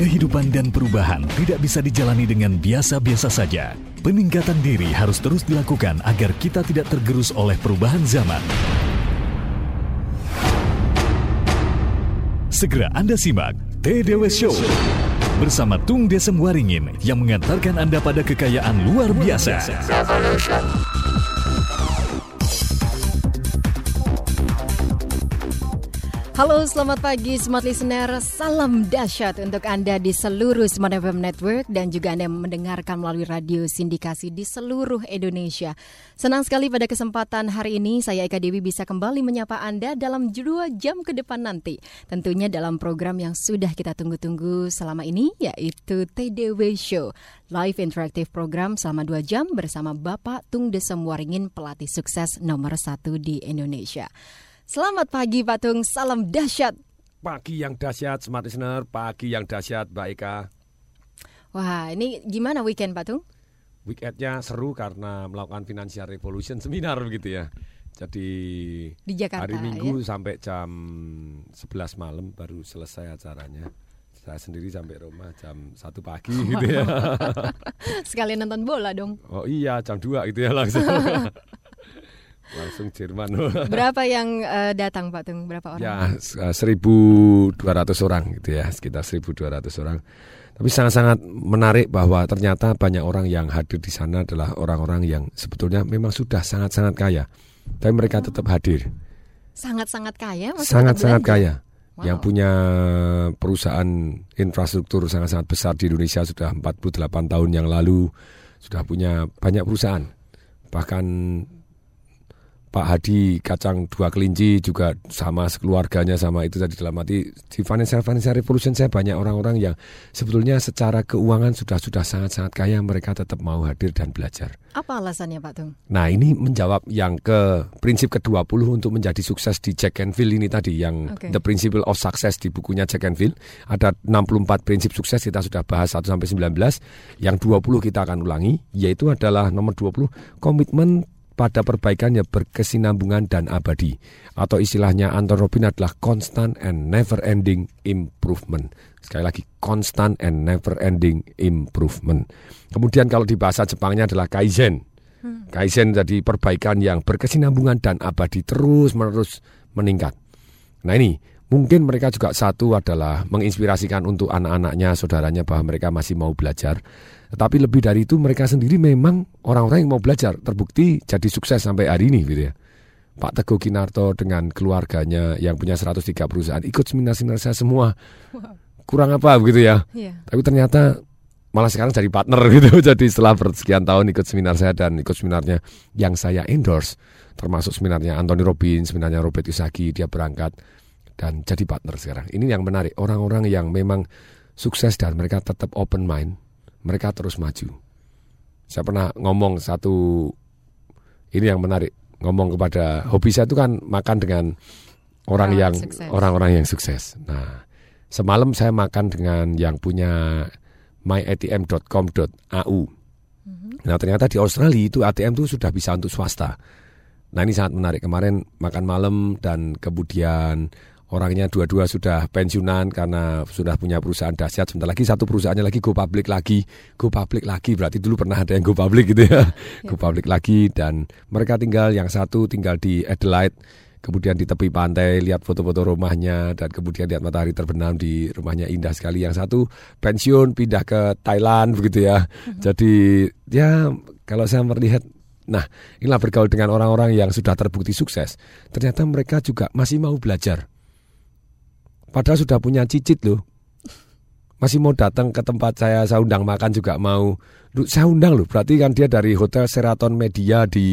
Kehidupan dan perubahan tidak bisa dijalani dengan biasa-biasa saja. Peningkatan diri harus terus dilakukan agar kita tidak tergerus oleh perubahan zaman. Segera Anda simak TDW Show bersama Tung Desem Waringin yang mengantarkan Anda pada kekayaan luar biasa. Halo, selamat pagi Smart Listener. Salam dahsyat untuk Anda di seluruh Smart FM Network dan juga Anda yang mendengarkan melalui radio sindikasi di seluruh Indonesia. Senang sekali pada kesempatan hari ini saya Eka Dewi bisa kembali menyapa Anda dalam dua jam ke depan nanti. Tentunya dalam program yang sudah kita tunggu-tunggu selama ini yaitu TDW Show. Live interaktif program selama dua jam bersama Bapak Tung Desem Waringin, pelatih sukses nomor satu di Indonesia. Selamat pagi Pak Tung, salam dahsyat. Pagi yang dahsyat, smart listener. Pagi yang dahsyat, Mbak Eka. Wah, ini gimana weekend Pak Tung? Weekendnya seru karena melakukan Financial Revolution seminar begitu ya. Jadi di Jakarta, hari Minggu ya? sampai jam 11 malam baru selesai acaranya. Saya sendiri sampai rumah jam 1 pagi gitu ya. Sekalian nonton bola dong. Oh iya, jam 2 gitu ya langsung. langsung Jerman. Berapa yang uh, datang Pak Tung? Berapa orang? Ya, 1.200 orang gitu ya, sekitar 1.200 orang. Tapi sangat-sangat menarik bahwa ternyata banyak orang yang hadir di sana adalah orang-orang yang sebetulnya memang sudah sangat-sangat kaya. Tapi mereka oh. tetap hadir. Sangat-sangat kaya? Sangat-sangat kaya. Wow. Yang punya perusahaan infrastruktur sangat-sangat besar di Indonesia sudah 48 tahun yang lalu. Sudah punya banyak perusahaan. Bahkan Pak Hadi kacang dua kelinci juga sama sekeluarganya sama itu tadi dalam arti di financial financial revolution saya banyak orang-orang yang sebetulnya secara keuangan sudah sudah sangat-sangat kaya mereka tetap mau hadir dan belajar. Apa alasannya Pak Tung? Nah ini menjawab yang ke prinsip ke-20 untuk menjadi sukses di Jack Canfield ini tadi yang okay. The Principle of Success di bukunya Jack Canfield ada 64 prinsip sukses kita sudah bahas 1 sampai 19 yang 20 kita akan ulangi yaitu adalah nomor 20 komitmen pada perbaikan yang berkesinambungan dan abadi. Atau istilahnya Anton Robin adalah constant and never ending improvement. Sekali lagi, constant and never ending improvement. Kemudian kalau di bahasa Jepangnya adalah kaizen. Hmm. Kaizen jadi perbaikan yang berkesinambungan dan abadi terus menerus meningkat. Nah ini mungkin mereka juga satu adalah menginspirasikan untuk anak-anaknya, saudaranya bahwa mereka masih mau belajar. Tetapi lebih dari itu mereka sendiri memang orang-orang yang mau belajar terbukti jadi sukses sampai hari ini gitu ya. Pak Teguh Kinarto dengan keluarganya yang punya 103 perusahaan ikut seminar-seminar saya semua. Kurang apa begitu ya. Yeah. Tapi ternyata malah sekarang jadi partner gitu. Jadi setelah sekian tahun ikut seminar saya dan ikut seminarnya yang saya endorse termasuk seminarnya Anthony Robbins, seminarnya Robert Kiyosaki, dia berangkat dan jadi partner sekarang. Ini yang menarik, orang-orang yang memang sukses dan mereka tetap open mind mereka terus maju. Saya pernah ngomong satu ini yang menarik, ngomong kepada hobi saya itu kan makan dengan orang yang orang-orang yang sukses. Nah, semalam saya makan dengan yang punya myatm.com.au. Mhm. Nah, ternyata di Australia itu ATM itu sudah bisa untuk swasta. Nah, ini sangat menarik. Kemarin makan malam dan kemudian orangnya dua-dua sudah pensiunan karena sudah punya perusahaan dahsyat. Sebentar lagi satu perusahaannya lagi go public lagi, go public lagi. Berarti dulu pernah ada yang go public gitu ya, go public lagi dan mereka tinggal yang satu tinggal di Adelaide, kemudian di tepi pantai lihat foto-foto rumahnya dan kemudian lihat matahari terbenam di rumahnya indah sekali. Yang satu pensiun pindah ke Thailand begitu ya. Mhm. Jadi ya kalau saya melihat Nah, inilah bergaul dengan orang-orang yang sudah terbukti sukses. Ternyata mereka juga masih mau belajar Padahal sudah punya cicit loh. Masih mau datang ke tempat saya, saya undang makan juga mau. Saya undang loh, berarti kan dia dari Hotel Seraton Media di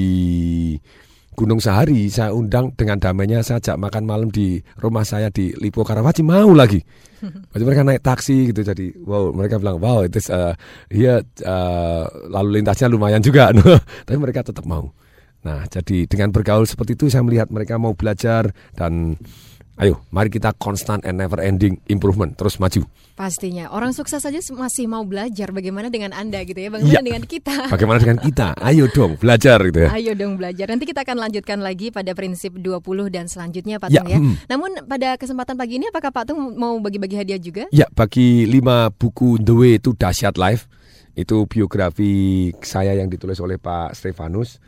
Gunung Sahari. Saya undang dengan damainya, saya ajak makan malam di rumah saya di Lipo Karawaci, mau lagi. Berarti mereka naik taksi gitu, jadi wow, mereka bilang, wow, itu uh, uh, lalu lintasnya lumayan juga. Tapi mereka tetap mau. Nah, jadi dengan bergaul seperti itu saya melihat mereka mau belajar dan ayo mari kita constant and never ending improvement terus maju. Pastinya orang sukses saja masih mau belajar bagaimana dengan Anda gitu ya, bagaimana ya. dengan kita. Bagaimana dengan kita? Ayo dong belajar gitu ya. Ayo dong belajar. Nanti kita akan lanjutkan lagi pada prinsip 20 dan selanjutnya Pak ya, Tung ya. Hmm. Namun pada kesempatan pagi ini apakah Pak Tung mau bagi-bagi hadiah juga? Ya, bagi lima buku The Way to Dahsyat Life. Itu biografi saya yang ditulis oleh Pak Stefanus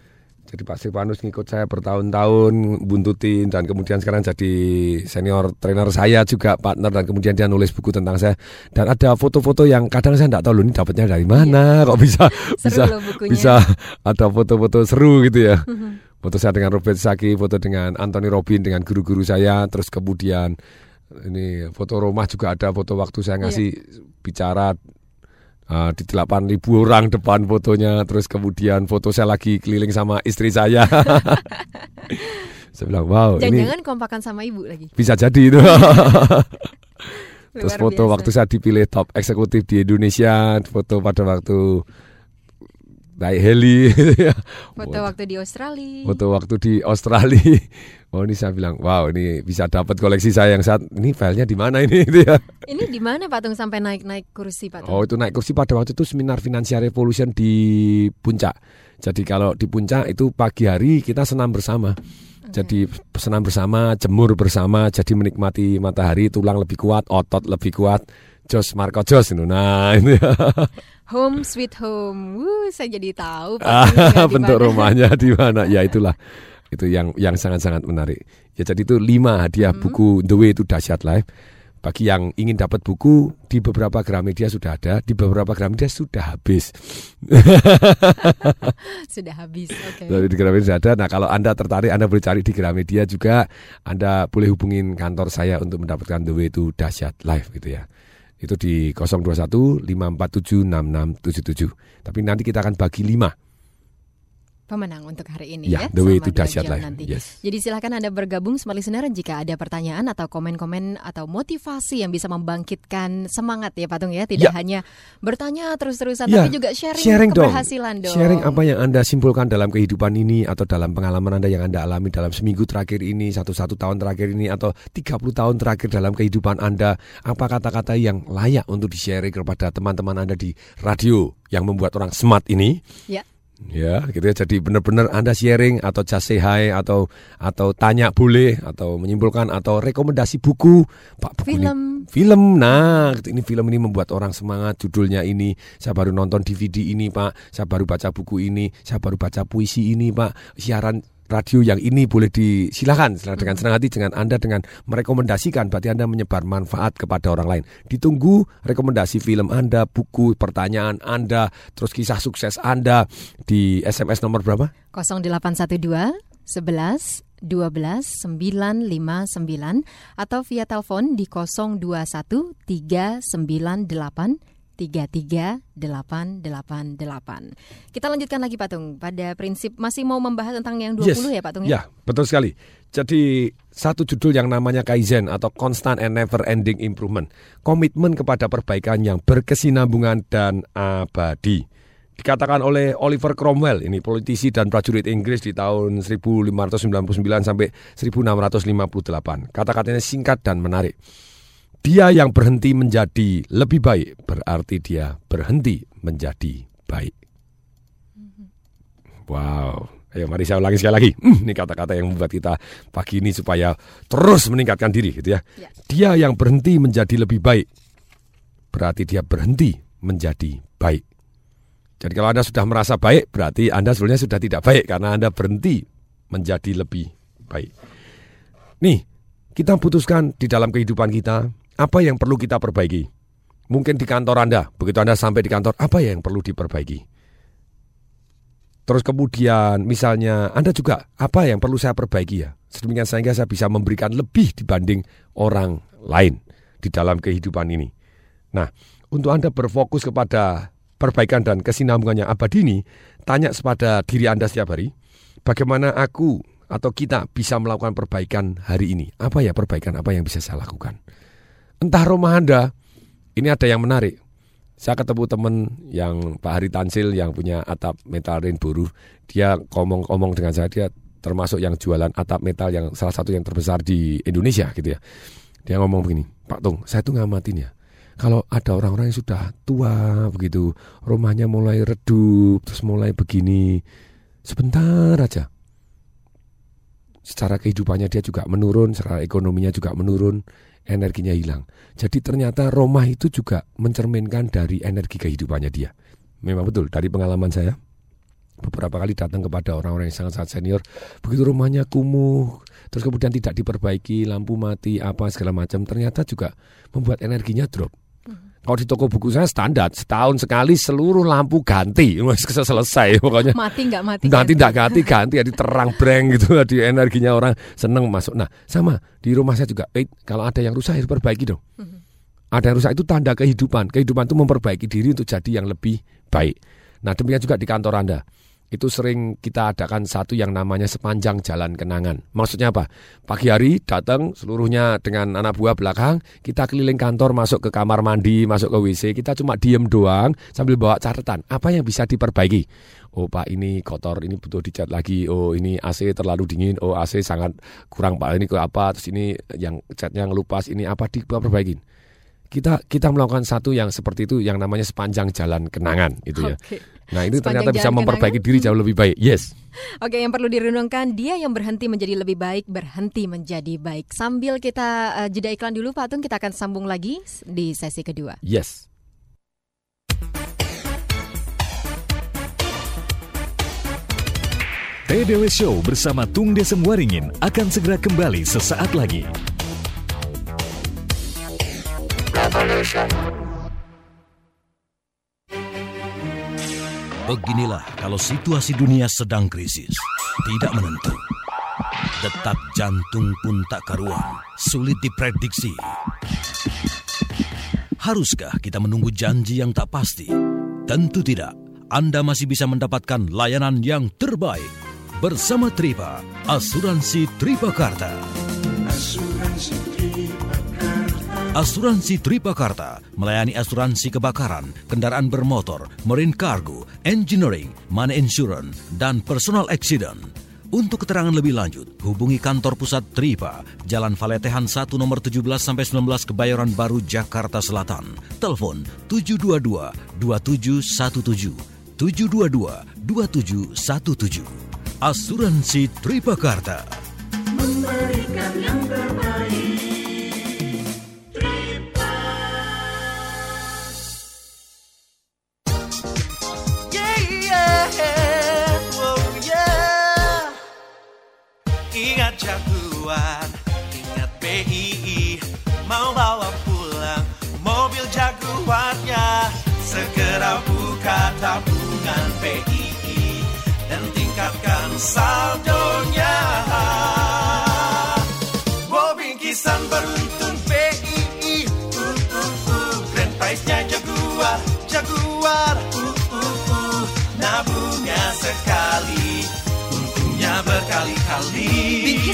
jadi Pak Stefanus ngikut saya bertahun-tahun buntutin dan kemudian sekarang jadi senior trainer saya juga partner dan kemudian dia nulis buku tentang saya dan ada foto-foto yang kadang saya tidak tahu loh ini dapatnya dari mana iya. kok bisa bisa bisa ada foto-foto seru gitu ya. Foto saya dengan Robert Saki, foto dengan Anthony Robin dengan guru-guru saya, terus kemudian ini foto rumah juga ada foto waktu saya ngasih yeah. bicara uh, di 8 ribu orang depan fotonya. Terus kemudian foto saya lagi keliling sama istri saya. Saya bilang wow jangan, ini jangan kompakan sama ibu lagi. Bisa jadi itu. Terus foto biasa. waktu saya dipilih top eksekutif di Indonesia foto pada waktu naik heli foto waktu di Australia foto waktu di Australia Oh ini saya bilang, wow ini bisa dapat koleksi saya yang saat ini filenya di mana ini? ya. Ini di mana Pak Tung sampai naik naik kursi Pak Tung? Oh itu naik kursi pada waktu itu seminar Financial Revolution di Puncak. Jadi kalau di Puncak itu pagi hari kita senam bersama. Jadi senam bersama, jemur bersama, jadi menikmati matahari, tulang lebih kuat, otot lebih kuat. Jos Marco Jos itu. Nah, ini. Home sweet home. Wuh, saya jadi tahu bentuk rumahnya di mana. Ya itulah itu yang yang sangat-sangat menarik. Ya jadi itu lima hadiah hmm. buku The Way to Dahsyat Life. Bagi yang ingin dapat buku di beberapa Gramedia sudah ada, di beberapa Gramedia sudah habis. sudah habis, oke. Okay. di Gramedia sudah ada. Nah kalau anda tertarik, anda boleh cari di Gramedia juga. Anda boleh hubungin kantor saya untuk mendapatkan The Way to Dahsyat Life gitu ya itu di 021 547 6677. Tapi nanti kita akan bagi lima pemenang untuk hari ini ya. ya the way itu dahsyat lah. Nanti. Yes. Jadi silahkan Anda bergabung semua listener jika ada pertanyaan atau komen-komen atau motivasi yang bisa membangkitkan semangat ya Patung ya. Tidak ya. hanya bertanya terus-terusan ya. tapi juga sharing, sharing keberhasilan dong. dong. Sharing apa yang Anda simpulkan dalam kehidupan ini atau dalam pengalaman Anda yang Anda alami dalam seminggu terakhir ini, satu-satu tahun terakhir ini atau 30 tahun terakhir dalam kehidupan Anda. Apa kata-kata yang layak untuk di-sharing kepada teman-teman Anda di radio yang membuat orang smart ini? Ya Ya, gitu ya. Jadi benar-benar Anda sharing atau just say hi atau atau tanya boleh atau menyimpulkan atau rekomendasi buku, Pak buku film. Ini, film. Nah, gitu. ini film ini membuat orang semangat. Judulnya ini, saya baru nonton DVD ini, Pak. Saya baru baca buku ini, saya baru baca puisi ini, Pak. Siaran radio yang ini boleh disilakan dengan senang hati dengan Anda dengan merekomendasikan berarti Anda menyebar manfaat kepada orang lain. Ditunggu rekomendasi film Anda, buku, pertanyaan Anda, terus kisah sukses Anda di SMS nomor berapa? 0812 11 12 959 atau via telepon di 021 398 33888. Kita lanjutkan lagi Pak Tung pada prinsip masih mau membahas tentang yang 20 yes. ya Pak Tung ya? Ya, betul sekali. Jadi satu judul yang namanya Kaizen atau Constant and Never Ending Improvement. Komitmen kepada perbaikan yang berkesinambungan dan abadi. Dikatakan oleh Oliver Cromwell, ini politisi dan prajurit Inggris di tahun 1599 sampai 1658. Kata-katanya singkat dan menarik. Dia yang berhenti menjadi lebih baik berarti dia berhenti menjadi baik. Wow. Ayo mari saya ulangi sekali lagi. Hmm, ini kata-kata yang membuat kita pagi ini supaya terus meningkatkan diri gitu ya. ya. Dia yang berhenti menjadi lebih baik berarti dia berhenti menjadi baik. Jadi kalau Anda sudah merasa baik berarti Anda sebenarnya sudah tidak baik karena Anda berhenti menjadi lebih baik. Nih, kita putuskan di dalam kehidupan kita apa yang perlu kita perbaiki? Mungkin di kantor Anda, begitu Anda sampai di kantor, apa yang perlu diperbaiki? Terus kemudian misalnya Anda juga apa yang perlu saya perbaiki ya? Sedemikian sehingga saya bisa memberikan lebih dibanding orang lain di dalam kehidupan ini. Nah, untuk Anda berfokus kepada perbaikan dan kesinambungannya abadi ini, tanya kepada diri Anda setiap hari, bagaimana aku atau kita bisa melakukan perbaikan hari ini? Apa ya perbaikan apa yang bisa saya lakukan? Entah rumah Anda, ini ada yang menarik. Saya ketemu temen yang Pak Hari Tansil yang punya atap metal rainbow roof. Dia ngomong-ngomong dengan saya, dia termasuk yang jualan atap metal yang salah satu yang terbesar di Indonesia gitu ya. Dia ngomong begini, Pak Tung, saya tuh ngamatin ya. Kalau ada orang-orang yang sudah tua begitu, rumahnya mulai redup, terus mulai begini, sebentar aja. Secara kehidupannya dia juga menurun, secara ekonominya juga menurun, energinya hilang. Jadi ternyata rumah itu juga mencerminkan dari energi kehidupannya dia. Memang betul, dari pengalaman saya, beberapa kali datang kepada orang-orang yang sangat-sangat senior, begitu rumahnya kumuh, terus kemudian tidak diperbaiki, lampu mati, apa segala macam, ternyata juga membuat energinya drop. Kalau di toko buku saya standar setahun sekali seluruh lampu ganti, selesai pokoknya. Mati nggak mati? Nanti nggak ganti ganti, jadi terang breng gitu, di energinya orang seneng masuk. Nah sama di rumah saya juga, eh, kalau ada yang rusak harus perbaiki dong. Mm-hmm. Ada yang rusak itu tanda kehidupan. Kehidupan itu memperbaiki diri untuk jadi yang lebih baik. Nah demikian juga di kantor Anda itu sering kita adakan satu yang namanya sepanjang jalan kenangan. Maksudnya apa? Pagi hari datang seluruhnya dengan anak buah belakang, kita keliling kantor, masuk ke kamar mandi, masuk ke WC, kita cuma diem doang sambil bawa catatan. Apa yang bisa diperbaiki? Oh Pak ini kotor, ini butuh dicat lagi. Oh ini AC terlalu dingin. Oh AC sangat kurang Pak. Ini ke apa? Terus ini yang catnya ngelupas. Ini apa diperbaikin? Kita kita melakukan satu yang seperti itu yang namanya sepanjang jalan kenangan itu ya. Okay. Nah ini ternyata bisa memperbaiki kenangan. diri jauh lebih baik. Yes. Oke, yang perlu direnungkan dia yang berhenti menjadi lebih baik berhenti menjadi baik. Sambil kita uh, jeda iklan dulu, Pak Tung, kita akan sambung lagi di sesi kedua. Yes. TDW Show bersama Tung Desem Waringin akan segera kembali sesaat lagi. Beginilah kalau situasi dunia sedang krisis, tidak menentu. Detak jantung pun tak karuan, sulit diprediksi. Haruskah kita menunggu janji yang tak pasti? Tentu tidak. Anda masih bisa mendapatkan layanan yang terbaik bersama Tripa, Asuransi Tripakarta. Asuransi Asuransi Tripakarta melayani asuransi kebakaran, kendaraan bermotor, marine cargo, engineering, money insurance, dan personal accident. Untuk keterangan lebih lanjut, hubungi kantor pusat Tripa, Jalan Valetehan 1 nomor 17 sampai 19 Kebayoran Baru, Jakarta Selatan. Telepon 722 2717 722 2717. Asuransi Tripakarta. Memberikan yang terbaik. Jagoan. Ingat BII Mau bawa pulang mobil jagoannya. Segera buka tabungan BII Dan tingkatkan saldonya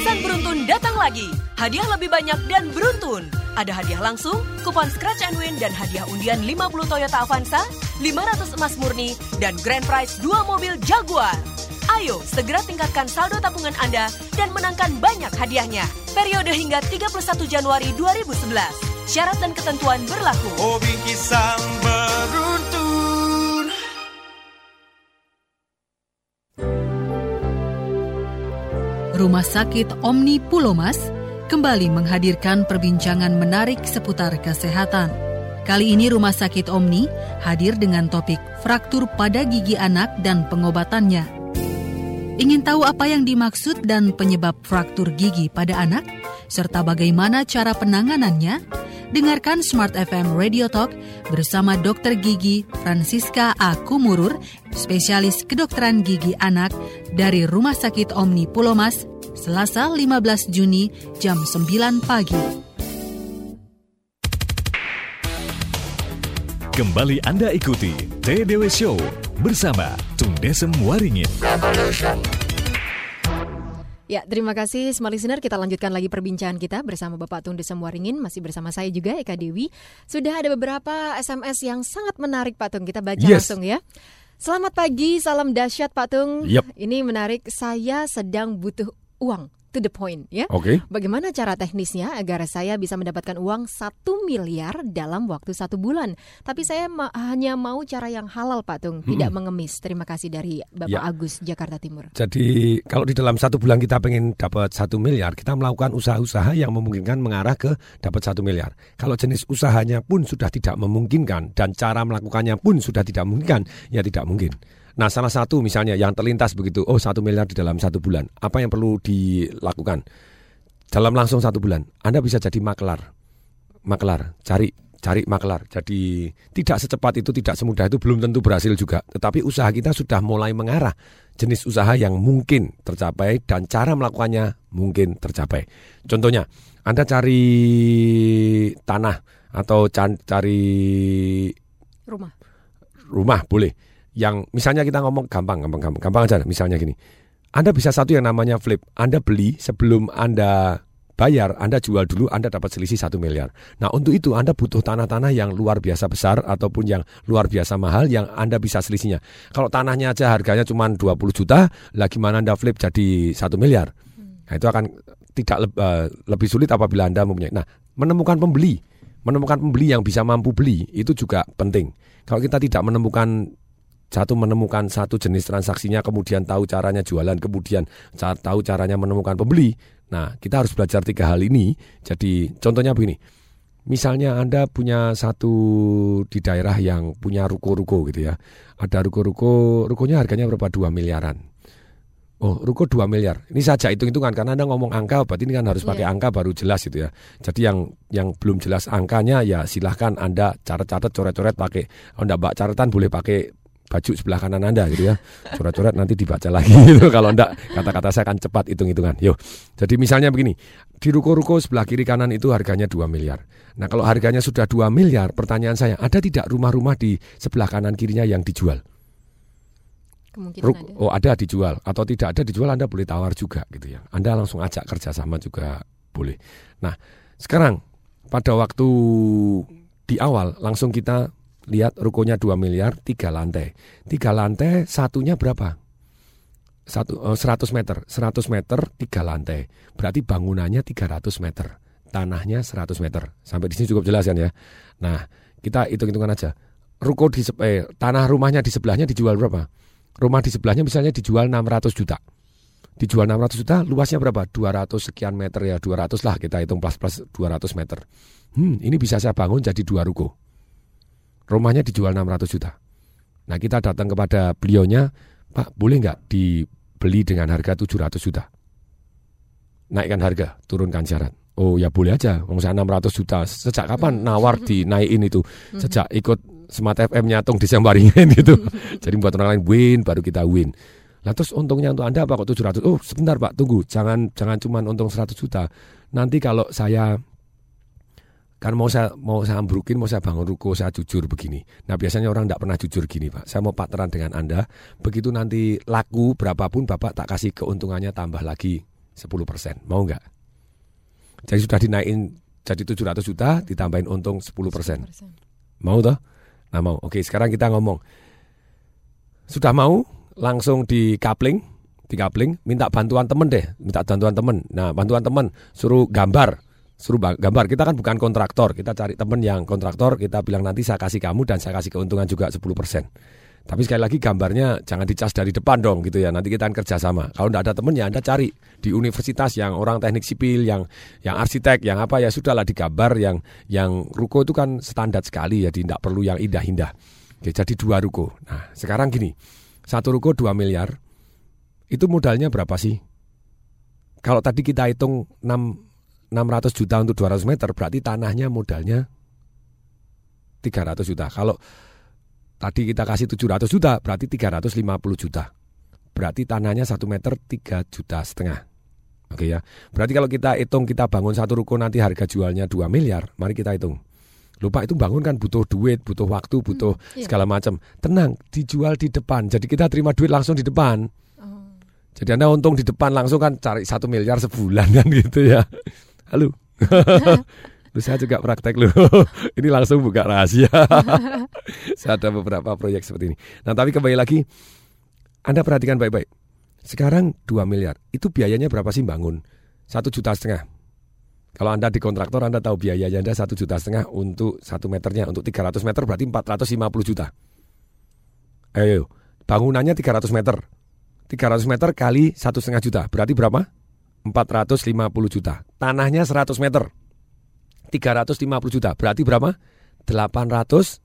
Bingkisan beruntun datang lagi. Hadiah lebih banyak dan beruntun. Ada hadiah langsung, kupon scratch and win dan hadiah undian 50 Toyota Avanza, 500 emas murni, dan grand prize 2 mobil Jaguar. Ayo segera tingkatkan saldo tabungan Anda dan menangkan banyak hadiahnya. Periode hingga 31 Januari 2011. Syarat dan ketentuan berlaku. Oh bingkisan. Rumah Sakit Omni Pulomas kembali menghadirkan perbincangan menarik seputar kesehatan. Kali ini Rumah Sakit Omni hadir dengan topik fraktur pada gigi anak dan pengobatannya. Ingin tahu apa yang dimaksud dan penyebab fraktur gigi pada anak, serta bagaimana cara penanganannya? Dengarkan Smart FM Radio Talk bersama Dr. Gigi Francisca A. Kumurur, spesialis kedokteran gigi anak dari Rumah Sakit Omni Pulomas, Selasa 15 Juni jam 9 pagi. Kembali Anda ikuti TDW Show bersama Tung Desem Waringin. Revolution. Ya, terima kasih semua listener. Kita lanjutkan lagi perbincangan kita bersama Bapak Tung Desemwaringin. Masih bersama saya juga Eka Dewi. Sudah ada beberapa SMS yang sangat menarik Pak Tung. Kita baca Yes. langsung ya. Selamat pagi, salam dahsyat Pak Tung. Yep. Ini menarik. Saya sedang butuh uang. To the point ya. Oke. Bagaimana cara teknisnya agar saya bisa mendapatkan uang satu miliar dalam waktu satu bulan? Tapi saya ma- hanya mau cara yang halal Pak Tung, tidak mengemis. Terima kasih dari Bapak Ya. Agus Jakarta Timur. Jadi kalau di dalam satu bulan kita pengen dapat satu miliar, kita melakukan usaha-usaha yang memungkinkan mengarah ke dapat satu miliar. Kalau jenis usahanya pun sudah tidak memungkinkan dan cara melakukannya pun sudah tidak memungkinkan, ya tidak mungkin. Nah salah satu misalnya yang terlintas begitu, oh satu miliar di dalam satu bulan, apa yang perlu dilakukan? Dalam langsung satu bulan, Anda bisa jadi makelar, makelar, cari cari makelar. Jadi tidak secepat itu, tidak semudah itu, belum tentu berhasil juga. Tetapi usaha kita sudah mulai mengarah jenis usaha yang mungkin tercapai dan cara melakukannya mungkin tercapai. Contohnya, Anda cari tanah atau cari Rumah. rumah boleh. Yang misalnya kita ngomong gampang, gampang, gampang, gampang aja. Misalnya gini, Anda bisa satu yang namanya flip. Anda beli sebelum Anda bayar, Anda jual dulu, Anda dapat selisih satu miliar. Nah untuk itu Anda butuh tanah-tanah yang luar biasa besar ataupun yang luar biasa mahal yang Anda bisa selisihnya. Kalau tanahnya aja harganya cuma 20 juta, lah gimana Anda flip jadi satu miliar? Nah itu akan tidak leb- eh, lebih sulit apabila Anda mempunyai. Nah menemukan pembeli, menemukan pembeli yang bisa mampu beli itu juga penting. Kalau kita tidak menemukan satu menemukan satu jenis transaksinya, kemudian tahu caranya jualan, kemudian tahu caranya menemukan pembeli. Nah, kita harus belajar tiga hal ini. Jadi, contohnya begini. Misalnya Anda punya satu di daerah yang punya ruko-ruko gitu ya. Ada ruko-ruko, rukonya harganya berapa? 2 miliaran. Oh, ruko 2 miliar. Ini saja hitung-hitungan karena Anda ngomong angka, berarti ini kan harus pakai Iya. angka baru jelas gitu ya. Jadi yang yang belum jelas angkanya ya silahkan Anda catat-catat coret-coret pakai. Oh, enggak Mbak catatan boleh pakai baju sebelah kanan Anda gitu ya. Coret-coret nanti dibaca lagi gitu. Kalau enggak kata-kata saya akan cepat hitung-hitungan. Yo. Jadi misalnya begini, di ruko-ruko sebelah kiri kanan itu harganya 2 miliar. Nah, kalau harganya sudah 2 miliar, pertanyaan saya, ada tidak rumah-rumah di sebelah kanan kirinya yang dijual? Kemungkinan Ruk- ada. oh ada dijual atau tidak ada dijual Anda boleh tawar juga gitu ya. Anda langsung ajak kerjasama juga boleh. Nah sekarang pada waktu di awal langsung kita lihat rukonya 2 miliar tiga lantai. Tiga lantai satunya berapa? Satu, eh, 100 meter. 100 meter tiga lantai. Berarti bangunannya 300 meter. Tanahnya 100 meter. Sampai di sini cukup jelas kan ya. Nah kita hitung-hitungan aja. Ruko di eh, tanah rumahnya di sebelahnya dijual berapa? rumah di sebelahnya misalnya dijual 600 juta. Dijual 600 juta, luasnya berapa? 200 sekian meter ya, 200 lah kita hitung plus-plus 200 meter. Hmm, ini bisa saya bangun jadi dua ruko. Rumahnya dijual 600 juta. Nah kita datang kepada beliaunya, Pak boleh nggak dibeli dengan harga 700 juta? Naikkan harga, turunkan syarat. Oh ya boleh aja, Wong saya 600 juta. Sejak kapan nawar dinaikin itu? Sejak ikut Smart FM nyatung Desembaringin gitu. Jadi buat orang lain win baru kita win. Lah terus untungnya untuk Anda apa kok 700? Oh, sebentar Pak, tunggu. Jangan jangan cuma untung 100 juta. Nanti kalau saya kan mau saya mau saya ambrukin, mau saya bangun ruko, saya jujur begini. Nah, biasanya orang tidak pernah jujur gini, Pak. Saya mau partneran dengan Anda, begitu nanti laku berapapun Bapak tak kasih keuntungannya tambah lagi 10%. Mau nggak? Jadi sudah dinaikin jadi 700 juta ditambahin untung 10%. Mau toh? Nah mau. Oke sekarang kita ngomong. Sudah mau? Langsung di coupling. Di coupling. Minta bantuan temen deh. Minta bantuan temen. Nah bantuan temen. Suruh gambar. Suruh ba- gambar. Kita kan bukan kontraktor. Kita cari temen yang kontraktor. Kita bilang nanti saya kasih kamu dan saya kasih keuntungan juga 10%. Tapi sekali lagi gambarnya jangan dicas dari depan dong gitu ya. Nanti kita akan kerjasama. Kalau tidak ada temen ya Anda cari di universitas yang orang teknik sipil, yang yang arsitek, yang apa ya sudahlah digambar yang yang ruko itu kan standar sekali ya, tidak perlu yang indah-indah. Oke, jadi dua ruko. Nah sekarang gini, satu ruko 2 miliar, itu modalnya berapa sih? Kalau tadi kita hitung 6, 600 juta untuk 200 meter, berarti tanahnya modalnya 300 juta. Kalau tadi kita kasih 700 juta, berarti 350 juta. Berarti tanahnya 1 meter 3 juta setengah. Oke ya. Berarti kalau kita hitung kita bangun satu ruko nanti harga jualnya 2 miliar, mari kita hitung. Lupa itu bangun kan butuh duit, butuh waktu, butuh iya. segala macam. Tenang, dijual di depan. Jadi kita terima duit langsung di depan. Oh. Jadi Anda untung di depan langsung kan cari satu miliar sebulan kan gitu ya. Halo. Lu saya juga praktek lu. ini langsung buka rahasia. saya ada beberapa proyek seperti ini. Nah tapi kembali lagi, Anda perhatikan baik-baik. Sekarang 2 miliar, itu biayanya berapa sih bangun? Satu juta setengah. Kalau Anda di kontraktor, Anda tahu biayanya Anda satu juta setengah untuk satu meternya. Untuk 300 meter berarti 450 juta. Ayo, bangunannya 300 meter. 300 meter kali satu setengah juta. Berarti berapa? 450 juta. Tanahnya 100 meter. 350 juta. Berarti berapa? 800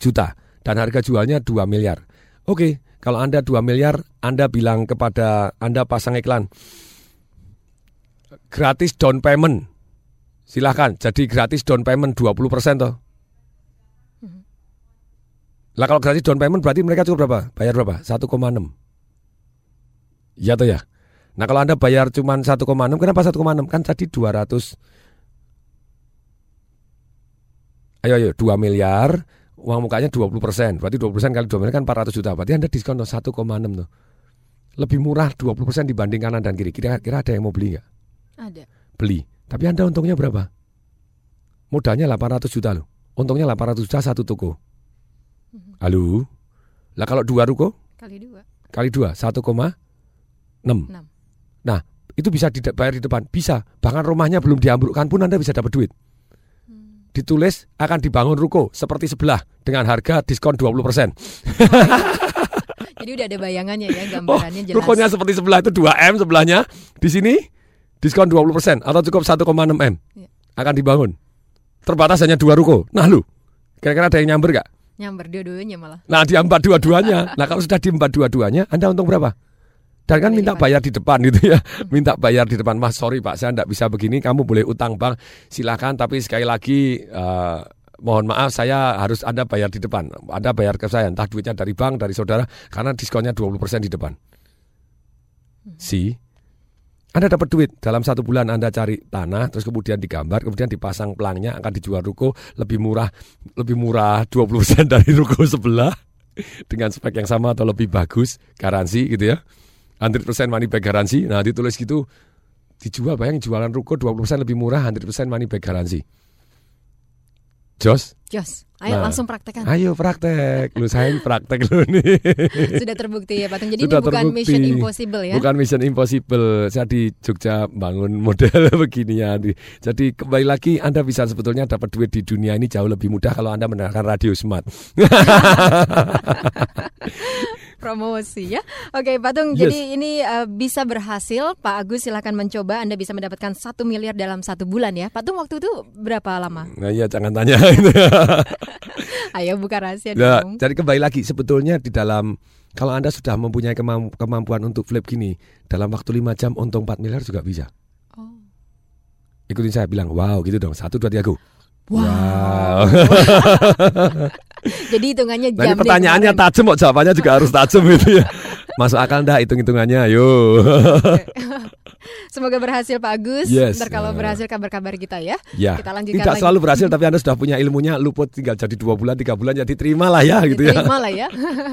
juta. Dan harga jualnya 2 miliar. Oke, kalau Anda 2 miliar, Anda bilang kepada Anda pasang iklan. Gratis down payment Silahkan, jadi gratis down payment 20% persen toh. Lah kalau gratis down payment berarti mereka cukup berapa? Bayar berapa? 1,6. Iya toh ya? Nah kalau Anda bayar cuma 1,6, kenapa 1,6? Kan tadi 200 Ayo ayo 2 miliar, uang mukanya 20 persen. Berarti 20 persen kali 2 miliar kan 400 juta. Berarti Anda diskon tuh 1,6 tuh. Lebih murah 20 persen dibanding kanan dan kiri. Kira-kira ada yang mau beli nggak? Ada. Beli. Tapi Anda untungnya berapa? Modalnya 800 juta loh. Untungnya 800 juta satu toko. Mhm. Halo? Lah kalau dua ruko? Kali dua. Kali dua, 1,6. Nah, itu bisa dibayar di depan. Bisa. Bahkan rumahnya belum diambrukkan pun Anda bisa dapat duit. Hmm. Ditulis akan dibangun ruko seperti sebelah dengan harga diskon 20 persen. Jadi udah ada bayangannya ya gambarannya oh, jelas. Rukonya seperti sebelah itu 2M sebelahnya. Di sini diskon 20% atau cukup 1,6 M ya. akan dibangun. Terbatas hanya dua ruko. Nah lu, kira-kira ada yang nyamber gak? Nyamber dua-duanya malah. Nah di empat dua-duanya. nah kalau sudah di empat dua-duanya, Anda untung berapa? Dan kan minta bayar di depan gitu ya. Minta bayar di depan. Mas sorry Pak, saya tidak bisa begini. Kamu boleh utang bang, silakan. Tapi sekali lagi uh, mohon maaf saya harus Anda bayar di depan. Anda bayar ke saya entah duitnya dari bank, dari saudara karena diskonnya 20% di depan. Hmm. Si anda dapat duit dalam satu bulan Anda cari tanah terus kemudian digambar kemudian dipasang pelangnya akan dijual ruko lebih murah lebih murah 20% dari ruko sebelah dengan spek yang sama atau lebih bagus garansi gitu ya 100% money back garansi nah ditulis gitu dijual bayang jualan ruko 20% lebih murah 100% money back garansi Jos Jos Ayo nah, langsung praktekkan. Ayo praktek. Lu saya praktek lu nih. Sudah terbukti ya Pak Jadi Sudah ini bukan terbukti. mission impossible ya. Bukan mission impossible. Saya di Jogja bangun model begini ya. Jadi kembali lagi Anda bisa sebetulnya dapat duit di dunia ini jauh lebih mudah kalau Anda mendengarkan radio smart. promosi ya. Oke, Pak Tung. Yes. Jadi ini uh, bisa berhasil. Pak Agus silahkan mencoba. Anda bisa mendapatkan satu miliar dalam satu bulan ya. Pak Tung waktu itu berapa lama? Nah iya jangan tanya. Ayo buka rahasia nah, dong. Jadi kembali lagi sebetulnya di dalam kalau Anda sudah mempunyai kemampuan untuk flip gini dalam waktu 5 jam untung 4 miliar juga bisa. Oh. Ikutin saya bilang wow gitu dong. Satu dua tiga go. Wow. wow. Jadi hitungannya jam. Nah, pertanyaannya tajam kok jawabannya juga harus tajam itu ya. Masuk akal dah hitung-hitungannya, ayo. Semoga berhasil Pak Agus. Yes. Ntar kalau berhasil kabar-kabar kita ya. Ya. Kita lanjutkan Tidak lagi. selalu berhasil tapi Anda sudah punya ilmunya luput tinggal jadi dua bulan, tiga bulan jadi terima lah ya gitu ya. Terima lah ya.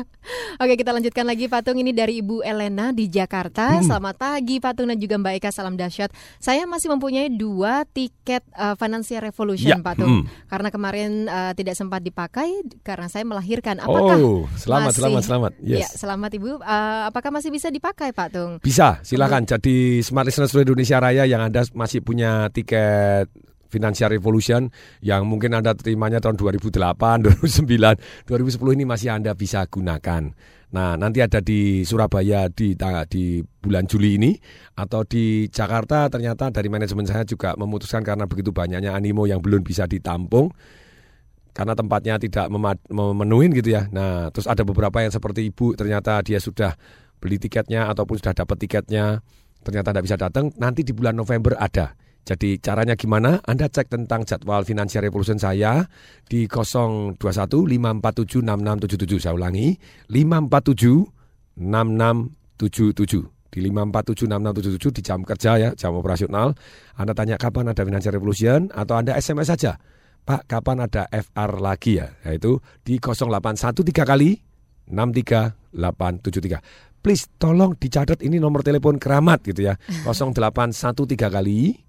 Oke kita lanjutkan lagi Patung ini dari Ibu Elena di Jakarta. Hmm. Selamat pagi Patung dan juga Mbak Eka salam dahsyat. Saya masih mempunyai dua tiket uh, Financial Revolution ya. Patung. Hmm. Karena kemarin uh, tidak sempat dipakai karena saya melahirkan. Apakah Oh, selamat masih, selamat selamat. Yes. Ya, selamat Ibu. Uh, apakah masih bisa dipakai Pak Tung? Bisa, silakan. Hmm. Jadi Smart Listener seluruh Indonesia Raya yang Anda masih punya tiket Financial Revolution yang mungkin Anda terimanya tahun 2008, 2009, 2010 ini masih Anda bisa gunakan. Nah, nanti ada di Surabaya di di bulan Juli ini atau di Jakarta ternyata dari manajemen saya juga memutuskan karena begitu banyaknya animo yang belum bisa ditampung karena tempatnya tidak memenuhi gitu ya. Nah, terus ada beberapa yang seperti Ibu ternyata dia sudah beli tiketnya ataupun sudah dapat tiketnya ternyata tidak bisa datang, nanti di bulan November ada. Jadi caranya gimana? Anda cek tentang jadwal Financial Revolution saya di 021 547 6677. Saya ulangi, 547 6677 di 5476677 di jam kerja ya, jam operasional. Anda tanya kapan ada Financial Revolution atau Anda SMS saja. Pak, kapan ada FR lagi ya? Yaitu di 0813 kali 63873 please tolong dicatat ini nomor telepon keramat gitu ya. 0813 kali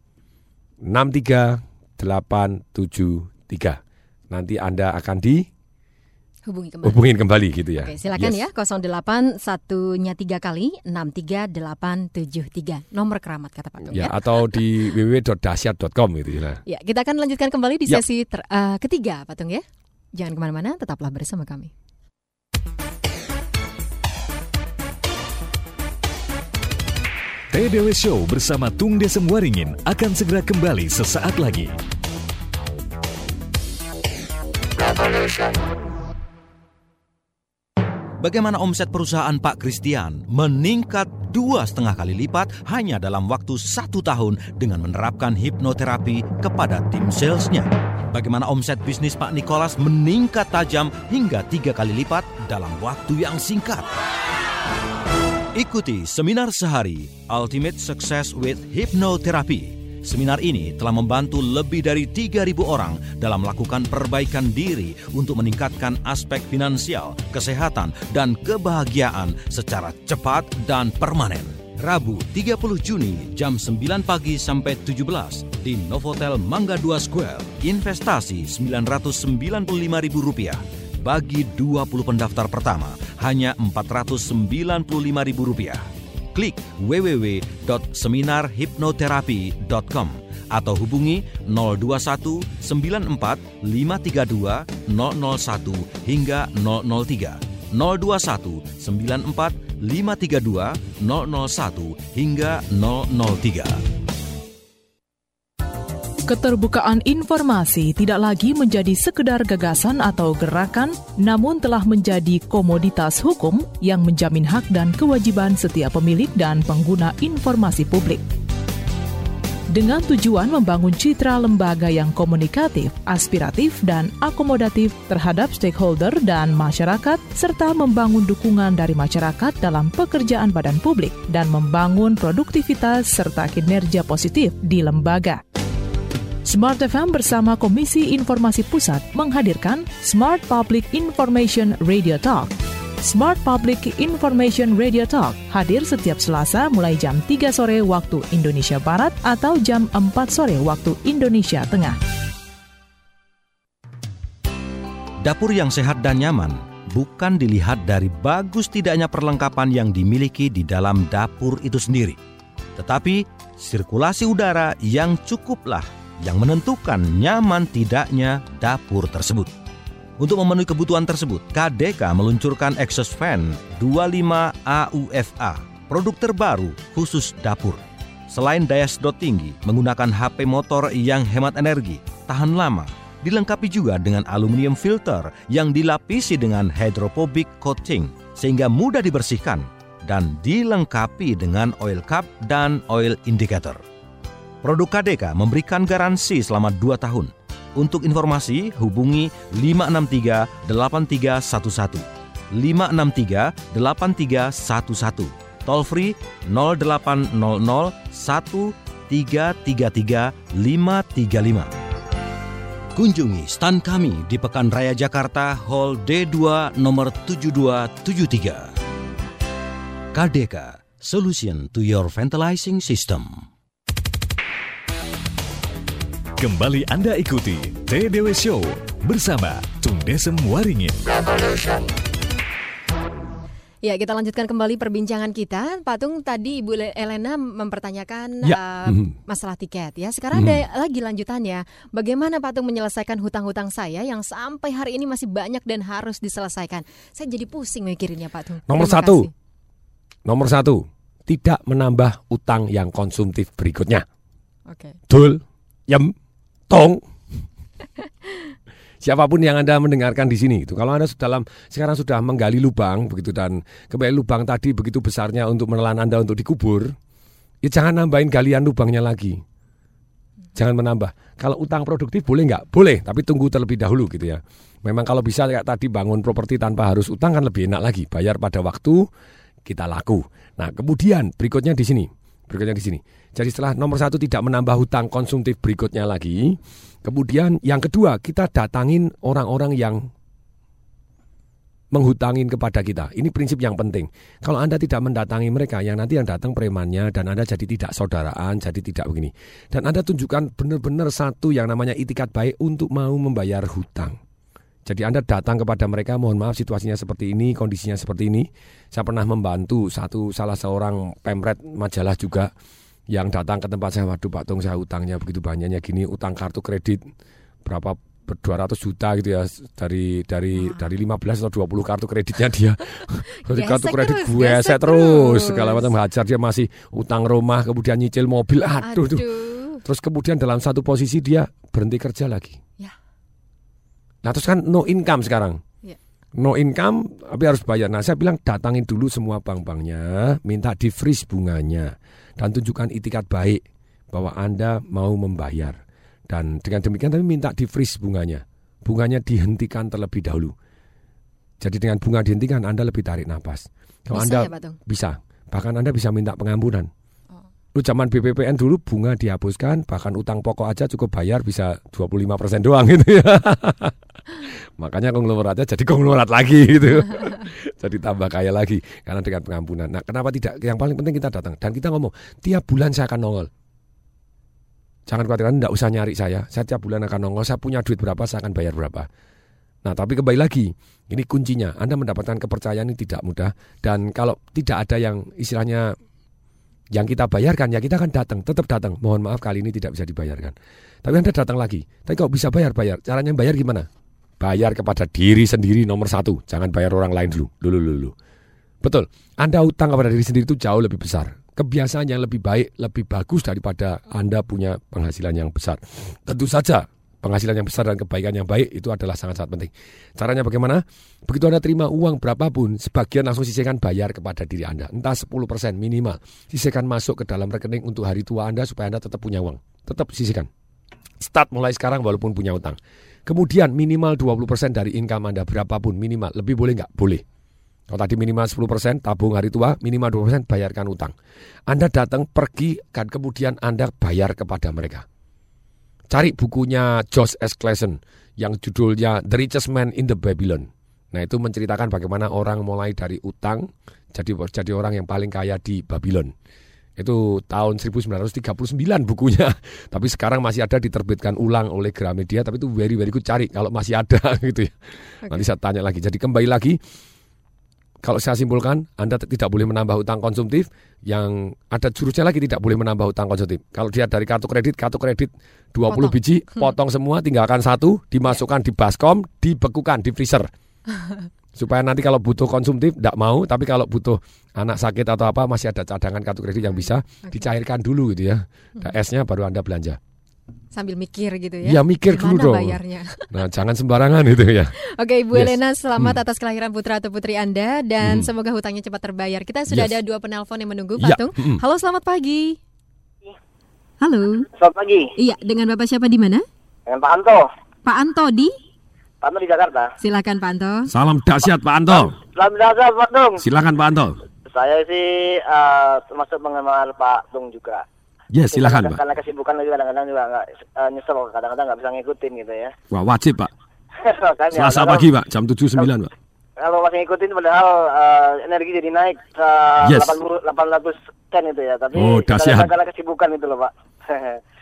63873. Nanti Anda akan di Hubungi kembali. hubungin kembali gitu ya. Oke, silakan Yes. ya 08 satunya tiga kali 63873 nomor keramat kata Pak Tung Ya, ya. atau di www.dahsyat.com gitu ya. Ya, kita akan lanjutkan kembali di Ya. sesi ter- eh, ketiga Pak Tung ya. Jangan ke mana-mana, tetaplah bersama kami. TDW Show bersama Tung Desem Waringin akan segera kembali sesaat lagi. Bagaimana omset perusahaan Pak Christian meningkat dua setengah kali lipat hanya dalam waktu satu tahun dengan menerapkan hipnoterapi kepada tim salesnya? Bagaimana omset bisnis Pak Nicholas meningkat tajam hingga tiga kali lipat dalam waktu yang singkat? Ikuti seminar sehari Ultimate Success with Hypnotherapy. Seminar ini telah membantu lebih dari 3.000 orang dalam melakukan perbaikan diri untuk meningkatkan aspek finansial, kesehatan, dan kebahagiaan secara cepat dan permanen. Rabu 30 Juni jam 9 pagi sampai 17 di Novotel Mangga 2 Square. Investasi Rp995.000. Bagi 20 pendaftar pertama hanya Rp495.000 klik www.seminarhipnoterapi.com atau hubungi 021 94 532 001 hingga 003 021 94 532 001 hingga 003 Keterbukaan informasi tidak lagi menjadi sekedar gagasan atau gerakan, namun telah menjadi komoditas hukum yang menjamin hak dan kewajiban setiap pemilik dan pengguna informasi publik. Dengan tujuan membangun citra lembaga yang komunikatif, aspiratif, dan akomodatif terhadap stakeholder dan masyarakat, serta membangun dukungan dari masyarakat dalam pekerjaan badan publik dan membangun produktivitas serta kinerja positif di lembaga. Smart FM bersama Komisi Informasi Pusat menghadirkan Smart Public Information Radio Talk. Smart Public Information Radio Talk hadir setiap Selasa mulai jam 3 sore waktu Indonesia Barat atau jam 4 sore waktu Indonesia Tengah. Dapur yang sehat dan nyaman bukan dilihat dari bagus tidaknya perlengkapan yang dimiliki di dalam dapur itu sendiri, tetapi sirkulasi udara yang cukuplah yang menentukan nyaman tidaknya dapur tersebut. Untuk memenuhi kebutuhan tersebut, KDK meluncurkan exhaust fan 25 AUFA, produk terbaru khusus dapur. Selain daya sedot tinggi, menggunakan HP motor yang hemat energi, tahan lama, dilengkapi juga dengan aluminium filter yang dilapisi dengan hydrophobic coating sehingga mudah dibersihkan dan dilengkapi dengan oil cup dan oil indicator. Produk KDK memberikan garansi selama 2 tahun. Untuk informasi hubungi 563 8311 563 8311 Toll free 0800 1333 535 Kunjungi stand kami di Pekan Raya Jakarta Hall D2 nomor 7273 KDK Solution to your Ventilizing System Kembali Anda ikuti TDW Show bersama Tung Desem Waringin. Ya, kita lanjutkan kembali perbincangan kita. Patung tadi Ibu Le- Elena mempertanyakan Ya. Mhm. masalah tiket ya. Sekarang ada lagi lanjutannya. Bagaimana Patung menyelesaikan hutang-hutang saya yang sampai hari ini masih banyak dan harus diselesaikan? Saya jadi pusing mikirinnya Patung. Nomor Terima satu. kasih. Nomor satu, tidak menambah utang yang konsumtif berikutnya. Oke. Dul, yem, tong. Siapa pun yang Anda mendengarkan di sini itu, kalau Anda sudah dalam sekarang sudah menggali lubang begitu dan kembali lubang tadi begitu besarnya untuk menelan Anda untuk dikubur, ya jangan nambahin galian lubangnya lagi. Jangan menambah. Kalau utang produktif boleh nggak? Boleh, tapi tunggu terlebih dahulu gitu ya. Memang kalau bisa kayak tadi bangun properti tanpa harus utang kan lebih enak lagi. Bayar pada waktu, kita laku. Nah kemudian berikutnya di sini, berikutnya di sini. Jadi setelah nomor satu tidak menambah hutang konsumtif berikutnya lagi, kemudian yang kedua kita datangin orang-orang yang menghutangin kepada kita. Ini prinsip yang penting. Kalau Anda tidak mendatangi mereka, yang nanti yang datang premannya dan Anda jadi tidak saudaraan, jadi tidak begini. Dan Anda tunjukkan benar-benar satu yang namanya itikat baik untuk mau membayar hutang. Jadi Anda datang kepada mereka, mohon maaf situasinya seperti ini, kondisinya seperti ini. Saya pernah membantu satu salah seorang pemret majalah juga yang datang ke tempat saya, waduh Pak Tung saya hutangnya begitu banyaknya gini, utang kartu kredit berapa 200 juta gitu ya dari dari Wah. dari 15 atau 20 kartu kreditnya dia. dari kartu kredit gue saya terus segala macam hajar dia masih utang rumah kemudian nyicil mobil. Aduh, Aduh. Terus kemudian dalam satu posisi dia berhenti kerja lagi. Nah, terus kan no income sekarang. Ya. No income tapi harus bayar. Nah, saya bilang datangin dulu semua bank-banknya, minta di freeze bunganya dan tunjukkan itikat baik bahwa Anda mau membayar. Dan dengan demikian tapi minta di freeze bunganya. Bunganya dihentikan terlebih dahulu. Jadi dengan bunga dihentikan Anda lebih tarik nafas. Kalau bisa Anda ya, bisa, bahkan Anda bisa minta pengampunan. Lu zaman BPPN dulu bunga dihapuskan, bahkan utang pokok aja cukup bayar bisa 25% persen doang gitu ya. Makanya konglomeratnya jadi konglomerat lagi gitu. jadi tambah kaya lagi karena dengan pengampunan. Nah, kenapa tidak? Yang paling penting kita datang dan kita ngomong, tiap bulan saya akan nongol. Jangan khawatir, tidak usah nyari saya. Saya tiap bulan akan nongol, saya punya duit berapa, saya akan bayar berapa. Nah, tapi kembali lagi, ini kuncinya. Anda mendapatkan kepercayaan ini tidak mudah. Dan kalau tidak ada yang istilahnya yang kita bayarkan, ya kita akan datang, tetap datang. Mohon maaf kali ini tidak bisa dibayarkan. Tapi Anda datang lagi. Tapi kalau bisa bayar, bayar. Caranya bayar gimana? Bayar kepada diri sendiri nomor satu. Jangan bayar orang lain dulu. Dulu, dulu. Betul. Anda utang kepada diri sendiri itu jauh lebih besar kebiasaan yang lebih baik, lebih bagus daripada Anda punya penghasilan yang besar. Tentu saja penghasilan yang besar dan kebaikan yang baik itu adalah sangat-sangat penting. Caranya bagaimana? Begitu Anda terima uang berapapun, sebagian langsung sisihkan bayar kepada diri Anda. Entah 10% minimal. Sisihkan masuk ke dalam rekening untuk hari tua Anda supaya Anda tetap punya uang. Tetap sisihkan. Start mulai sekarang walaupun punya utang. Kemudian minimal 20% dari income Anda berapapun minimal. Lebih boleh nggak? Boleh. Kalau tadi minimal 10% tabung hari tua, minimal 20% bayarkan utang. Anda datang, pergi, dan kemudian Anda bayar kepada mereka. Cari bukunya Josh S. Clason yang judulnya The Richest Man in the Babylon. Nah itu menceritakan bagaimana orang mulai dari utang jadi jadi orang yang paling kaya di Babylon. Itu tahun 1939 bukunya. Tapi sekarang masih ada diterbitkan ulang oleh Gramedia. Tapi itu very very good cari kalau masih ada gitu ya. Okay. Nanti saya tanya lagi. Jadi kembali lagi kalau saya simpulkan, Anda tidak boleh menambah utang konsumtif, yang ada jurusnya lagi tidak boleh menambah utang konsumtif. Kalau dia dari kartu kredit, kartu kredit 20 potong. biji, hmm. potong semua, tinggalkan satu, dimasukkan di baskom, dibekukan di freezer. Supaya nanti kalau butuh konsumtif, tidak mau, tapi kalau butuh anak sakit atau apa, masih ada cadangan kartu kredit yang bisa dicairkan dulu gitu ya. Nah, esnya baru Anda belanja sambil mikir gitu ya. Ya mikir Gimana dulu dong. bayarnya. Nah jangan sembarangan itu ya. Oke Ibu yes. Elena selamat hmm. atas kelahiran putra atau putri Anda dan hmm. semoga hutangnya cepat terbayar. Kita sudah yes. ada dua penelpon yang menunggu ya. Patung. Hmm. Halo selamat pagi. Halo. Selamat pagi. Iya dengan Bapak siapa di mana? Dengan Pak Anto. Pak Anto di? Pak Anto di Jakarta. Silakan Pak Anto. Salam dahsyat Pak Anto. Salam dahsyat Pak Tung. Silakan Pak Anto. Saya sih uh, termasuk penggemar Pak Tung juga. Ya yes, silakan Pak. Karena kesibukan lagi kadang-kadang juga nggak uh, nyesel, kadang-kadang nggak bisa ngikutin gitu ya. Wah wajib Pak. Selasa pagi Pak, jam tujuh sembilan Pak. Kalau masih ngikutin padahal uh, energi jadi naik uh, yes. 80, 800 ten itu ya. Tapi oh, karena kesibukan itu loh Pak.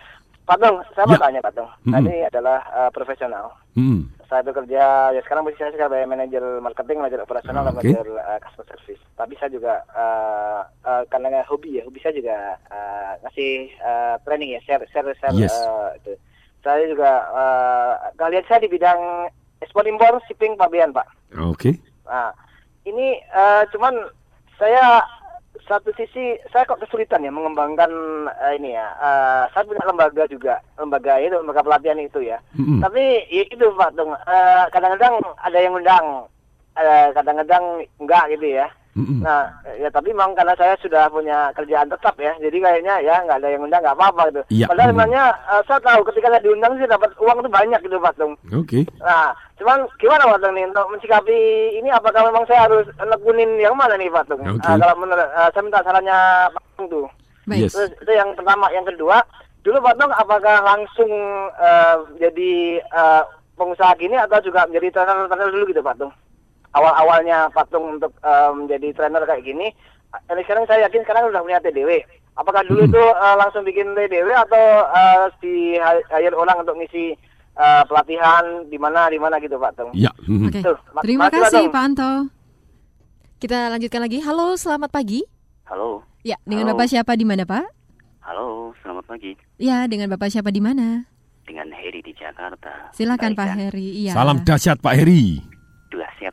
Pak Dong, saya mau ya. tanya Pak. Mm -hmm. Ini adalah uh, profesional. Mm -hmm. Saya bekerja, ya sekarang posisi saya sebagai manajer marketing, manajer operasional, dan okay. manajer uh, customer service. Tapi saya juga, uh, uh, karena hobi ya, hobi saya juga uh, ngasih uh, training ya, share, share, share. Yes. Uh, itu. Saya juga, uh, kalian saya di bidang ekspor impor shipping pabean Pak. Oke. Okay. Nah, ini uh, cuman saya satu sisi saya kok kesulitan ya mengembangkan uh, ini ya. Uh, saya punya lembaga juga, lembaga itu lembaga pelatihan itu ya. Mm-hmm. Tapi ya itu Pak Tung, uh, kadang-kadang ada yang undang, uh, kadang-kadang enggak gitu ya. Mm-hmm. Nah, ya tapi memang karena saya sudah punya kerjaan tetap ya, jadi kayaknya ya nggak ada yang undang nggak apa-apa gitu. Yeah. Padahal sebenarnya uh, saya tahu ketika saya diundang sih dapat uang itu banyak gitu Pak Tung. Oke. Okay. Nah, cuman gimana Pak Tung nih untuk mensikapi ini apakah memang saya harus nekunin yang mana nih Pak Tung? Okay. Uh, kalau menurut uh, saya minta sarannya Pak Tung tuh. Baik. Terus itu yang pertama, yang kedua, dulu Pak Tung apakah langsung uh, jadi uh, pengusaha gini atau juga menjadi trainer-trainer dulu gitu Pak Tung? Awal-awalnya patung untuk um, menjadi trainer kayak gini. Ini sekarang saya yakin sekarang sudah punya TDW. Apakah dulu hmm. itu uh, langsung bikin TDW atau uh, di hire orang untuk ngisi uh, pelatihan di mana di mana gitu Pak Tung? Ya. Hmm. Oke. Okay. Terima kasih Pak Anto. Kita lanjutkan lagi. Halo, selamat pagi. Halo. Ya, dengan Halo. Bapak siapa di mana, Pak? Halo, selamat pagi. Ya, dengan Bapak siapa di mana? Dengan Heri di Jakarta. Silakan Baik, Pak Heri. Iya. Salam dahsyat Pak Heri.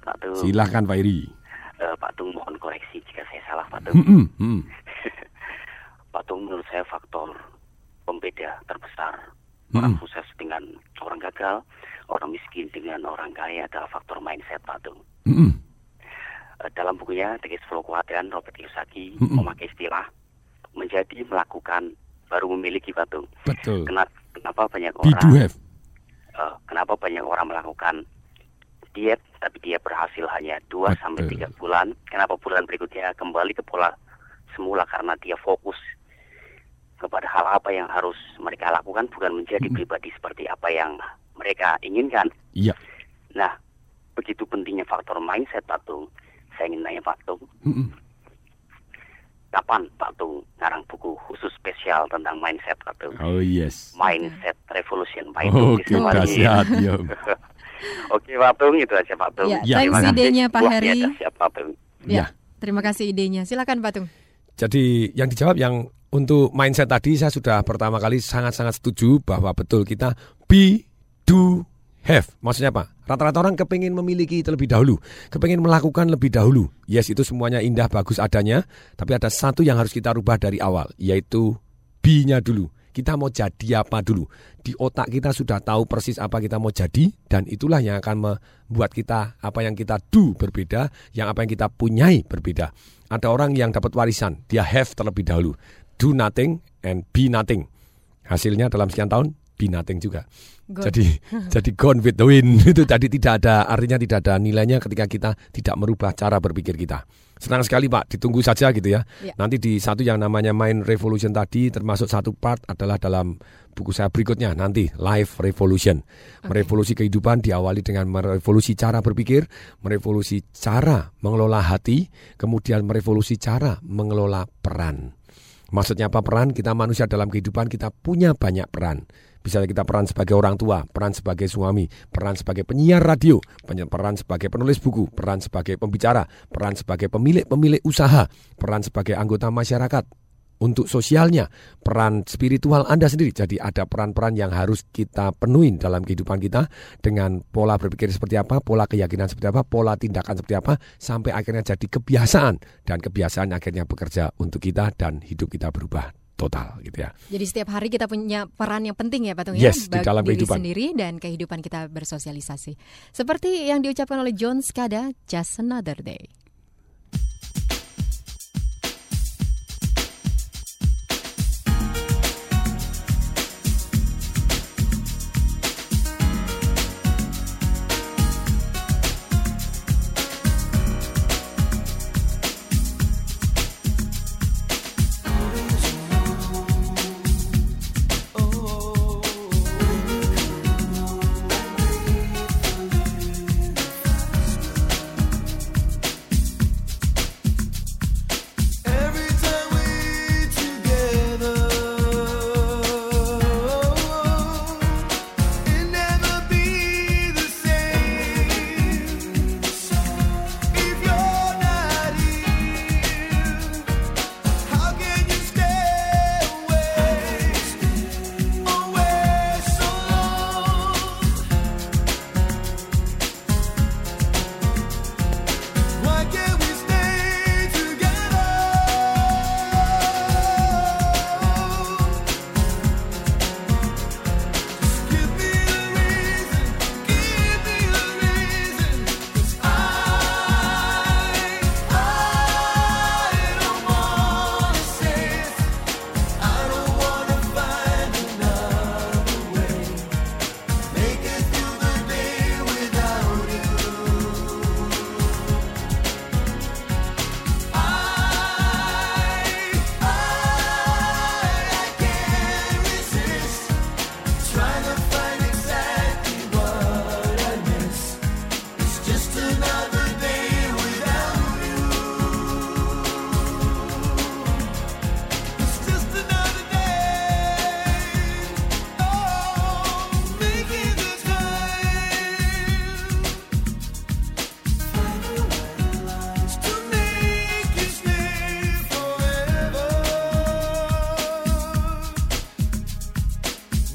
Pak Tung. Silakan Pak Heri. Uh, Pak Tung mohon koreksi jika saya salah Pak Tung. Hmm, hmm. Pak Tung menurut saya faktor pembeda terbesar hmm. orang sukses dengan orang gagal, orang miskin dengan orang kaya adalah faktor mindset Pak Tung. Hmm. Eh, dalam bukunya The Case Kewatiran Robert Kiyosaki mm -hmm. memakai istilah menjadi melakukan baru memiliki batu. Betul. Kenapa, kenapa banyak orang uh, kenapa banyak orang melakukan diet tapi dia berhasil hanya 2 sampai tiga bulan. Kenapa bulan berikutnya kembali ke pola semula karena dia fokus kepada hal apa yang harus mereka lakukan bukan menjadi -hmm. pribadi seperti apa yang mereka inginkan. Iya. Nah, begitu pentingnya faktor mindset Patung saya ingin nanya Pak Tung. Mm-hmm. Kapan Pak Tung ngarang buku khusus spesial tentang mindset Pak Tung? Oh yes. Mindset Revolution Pak Tung. Oke, dahsyat. ya. Oke Pak Tung, itu aja Pak Tung. Ya, ya. Thanks idenya Pak Heri. Pak Tung. Ya. Terima kasih idenya. Silakan Pak Tung. Jadi yang dijawab yang untuk mindset tadi saya sudah pertama kali sangat-sangat setuju bahwa betul kita be, do, have. Maksudnya apa? Rata-rata orang kepingin memiliki terlebih dahulu, kepingin melakukan lebih dahulu. Yes, itu semuanya indah, bagus adanya, tapi ada satu yang harus kita rubah dari awal, yaitu B-nya dulu. Kita mau jadi apa dulu? Di otak kita sudah tahu persis apa kita mau jadi, dan itulah yang akan membuat kita apa yang kita do berbeda, yang apa yang kita punyai berbeda. Ada orang yang dapat warisan, dia have terlebih dahulu, do nothing and be nothing. Hasilnya dalam sekian tahun be nothing juga. Gone. Jadi jadi gone with the wind itu tadi tidak ada artinya tidak ada nilainya ketika kita tidak merubah cara berpikir kita. Senang sekali Pak, ditunggu saja gitu ya. ya. Nanti di satu yang namanya Mind Revolution tadi termasuk satu part adalah dalam buku saya berikutnya nanti Life Revolution. Okay. Merevolusi kehidupan diawali dengan merevolusi cara berpikir, merevolusi cara mengelola hati, kemudian merevolusi cara mengelola peran. Maksudnya apa peran? Kita manusia dalam kehidupan kita punya banyak peran. Misalnya kita peran sebagai orang tua, peran sebagai suami, peran sebagai penyiar radio, peran sebagai penulis buku, peran sebagai pembicara, peran sebagai pemilik-pemilik usaha, peran sebagai anggota masyarakat, untuk sosialnya, peran spiritual Anda sendiri. Jadi ada peran-peran yang harus kita penuhi dalam kehidupan kita dengan pola berpikir seperti apa, pola keyakinan seperti apa, pola tindakan seperti apa, sampai akhirnya jadi kebiasaan. Dan kebiasaan akhirnya bekerja untuk kita dan hidup kita berubah total gitu ya. Jadi setiap hari kita punya peran yang penting ya Pak Tung ya? yes, ya, di dalam diri kehidupan sendiri dan kehidupan kita bersosialisasi. Seperti yang diucapkan oleh John Skada, just another day.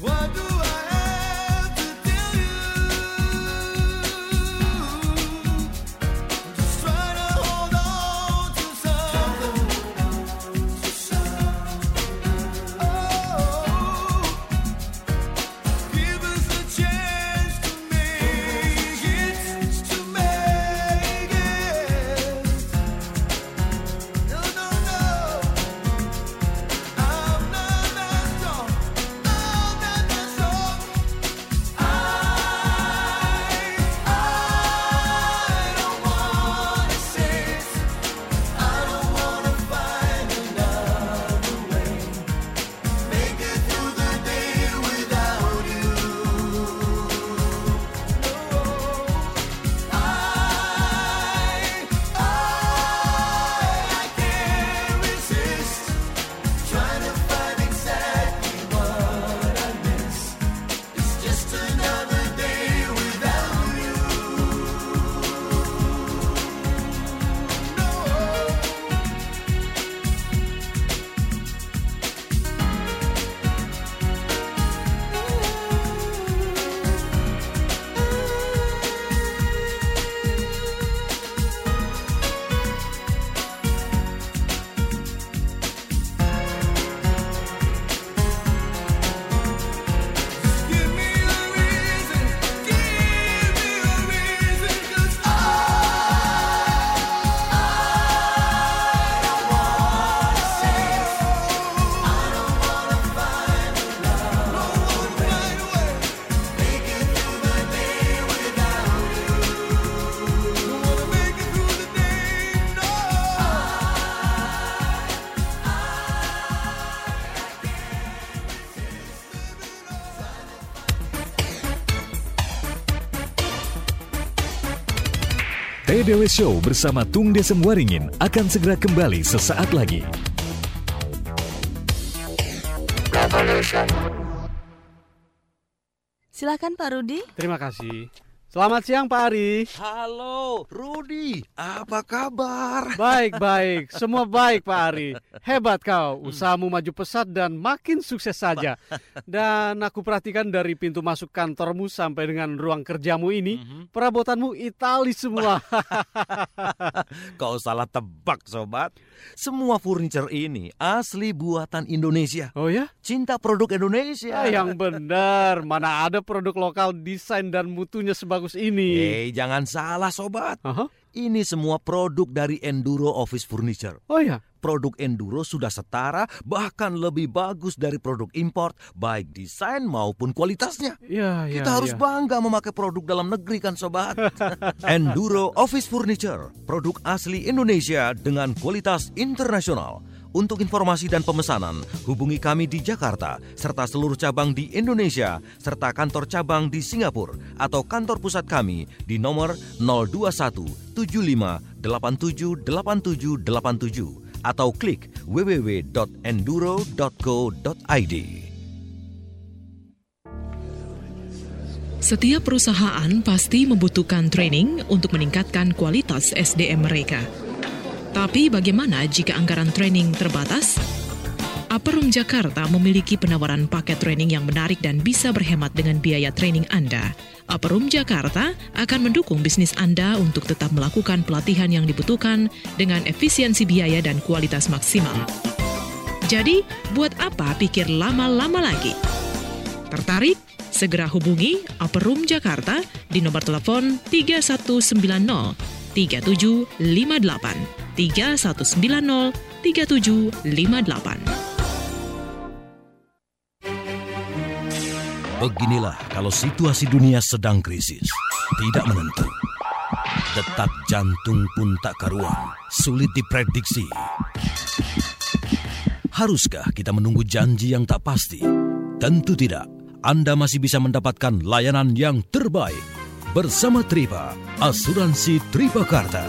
What do TDW Show bersama Tung Desem Waringin akan segera kembali sesaat lagi. Silakan Pak Rudi. Terima kasih. Selamat siang Pak Ari. Halo, Rudi. Apa kabar? Baik, baik. Semua baik Pak Ari. Hebat kau. Usahamu maju pesat dan makin sukses saja. Dan aku perhatikan dari pintu masuk kantormu sampai dengan ruang kerjamu ini, mm-hmm. perabotanmu Itali semua. kau salah tebak, sobat. Semua furniture ini asli buatan Indonesia. Oh ya? Cinta produk Indonesia. Ah, yang benar. Mana ada produk lokal desain dan mutunya sebagai sebagus ini. Hei, jangan salah sobat. -huh. Ini semua produk dari Enduro Office Furniture. Oh ya? Produk Enduro sudah setara, bahkan lebih bagus dari produk import, baik desain maupun kualitasnya. Ya, ya, Kita harus ya. bangga memakai produk dalam negeri kan sobat. Enduro Office Furniture, produk asli Indonesia dengan kualitas internasional untuk informasi dan pemesanan, hubungi kami di Jakarta, serta seluruh cabang di Indonesia, serta kantor cabang di Singapura, atau kantor pusat kami di nomor 021 75 87 87 atau klik www.enduro.co.id. Setiap perusahaan pasti membutuhkan training untuk meningkatkan kualitas SDM mereka. Tapi bagaimana jika anggaran training terbatas? Aperum Jakarta memiliki penawaran paket training yang menarik dan bisa berhemat dengan biaya training Anda. Aperum Jakarta akan mendukung bisnis Anda untuk tetap melakukan pelatihan yang dibutuhkan dengan efisiensi biaya dan kualitas maksimal. Jadi, buat apa pikir lama-lama lagi? Tertarik? Segera hubungi Aperum Jakarta di nomor telepon 3190 3758 3190 3758. Beginilah kalau situasi dunia sedang krisis, tidak menentu. Detak jantung pun tak karuan, sulit diprediksi. Haruskah kita menunggu janji yang tak pasti? Tentu tidak. Anda masih bisa mendapatkan layanan yang terbaik bersama Tripa, Asuransi Tripakarta.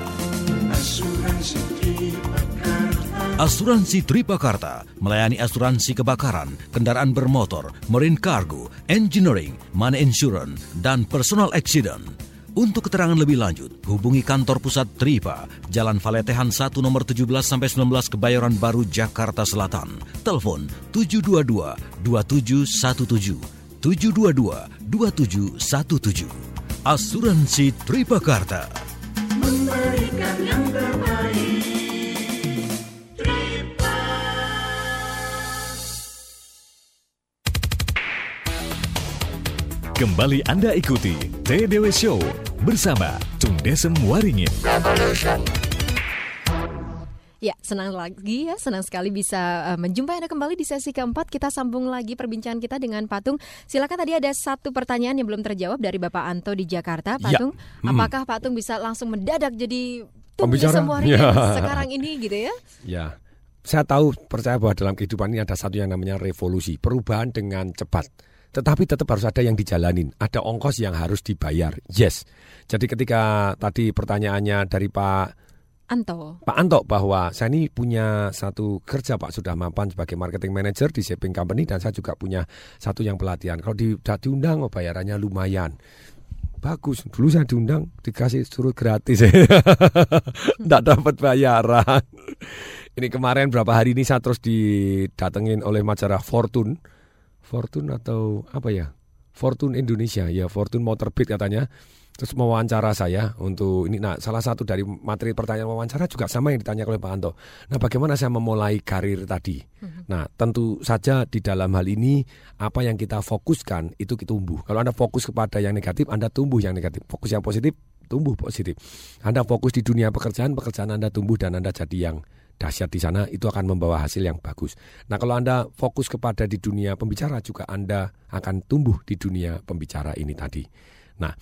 Asuransi Tripakarta melayani asuransi kebakaran, kendaraan bermotor, marine cargo, engineering, money insurance, dan personal accident. Untuk keterangan lebih lanjut, hubungi kantor pusat Tripa, Jalan Valetehan 1 nomor 17 sampai 19 Kebayoran Baru, Jakarta Selatan. Telepon 722 2717 722 2717. Asuransi Tripakarta. Memberikan yang terbaik. Kembali Anda ikuti TDW Show bersama Tung Desem Waringin. Ya, senang lagi ya, senang sekali bisa uh, menjumpai Anda kembali di sesi keempat. Kita sambung lagi perbincangan kita dengan Patung. Silakan tadi ada satu pertanyaan yang belum terjawab dari Bapak Anto di Jakarta. Ya. Patung, ya. hmm. apakah Patung bisa langsung mendadak jadi Pembicara ya. sekarang ini gitu ya? Ya. Saya tahu percaya bahwa dalam kehidupan ini ada satu yang namanya revolusi, perubahan dengan cepat tetapi tetap harus ada yang dijalanin, ada ongkos yang harus dibayar. Yes. Jadi ketika tadi pertanyaannya dari Pak Anto. Pak Anto bahwa saya ini punya satu kerja Pak sudah mapan sebagai marketing manager di shipping company dan saya juga punya satu yang pelatihan. Kalau di, diundang oh bayarannya lumayan. Bagus, dulu saya diundang dikasih suruh gratis, tidak dapat bayaran. Ini kemarin berapa hari ini saya terus didatengin oleh majalah Fortune Fortune atau apa ya? Fortune Indonesia ya Fortune mau terbit katanya terus mewawancara saya untuk ini nah salah satu dari materi pertanyaan wawancara juga sama yang ditanya oleh Pak Anto nah bagaimana saya memulai karir tadi mhm. nah tentu saja di dalam hal ini apa yang kita fokuskan itu kita tumbuh kalau anda fokus kepada yang negatif anda tumbuh yang negatif fokus yang positif tumbuh positif anda fokus di dunia pekerjaan pekerjaan anda tumbuh dan anda jadi yang dahsyat di sana itu akan membawa hasil yang bagus. Nah, kalau Anda fokus kepada di dunia pembicara juga Anda akan tumbuh di dunia pembicara ini tadi. Nah,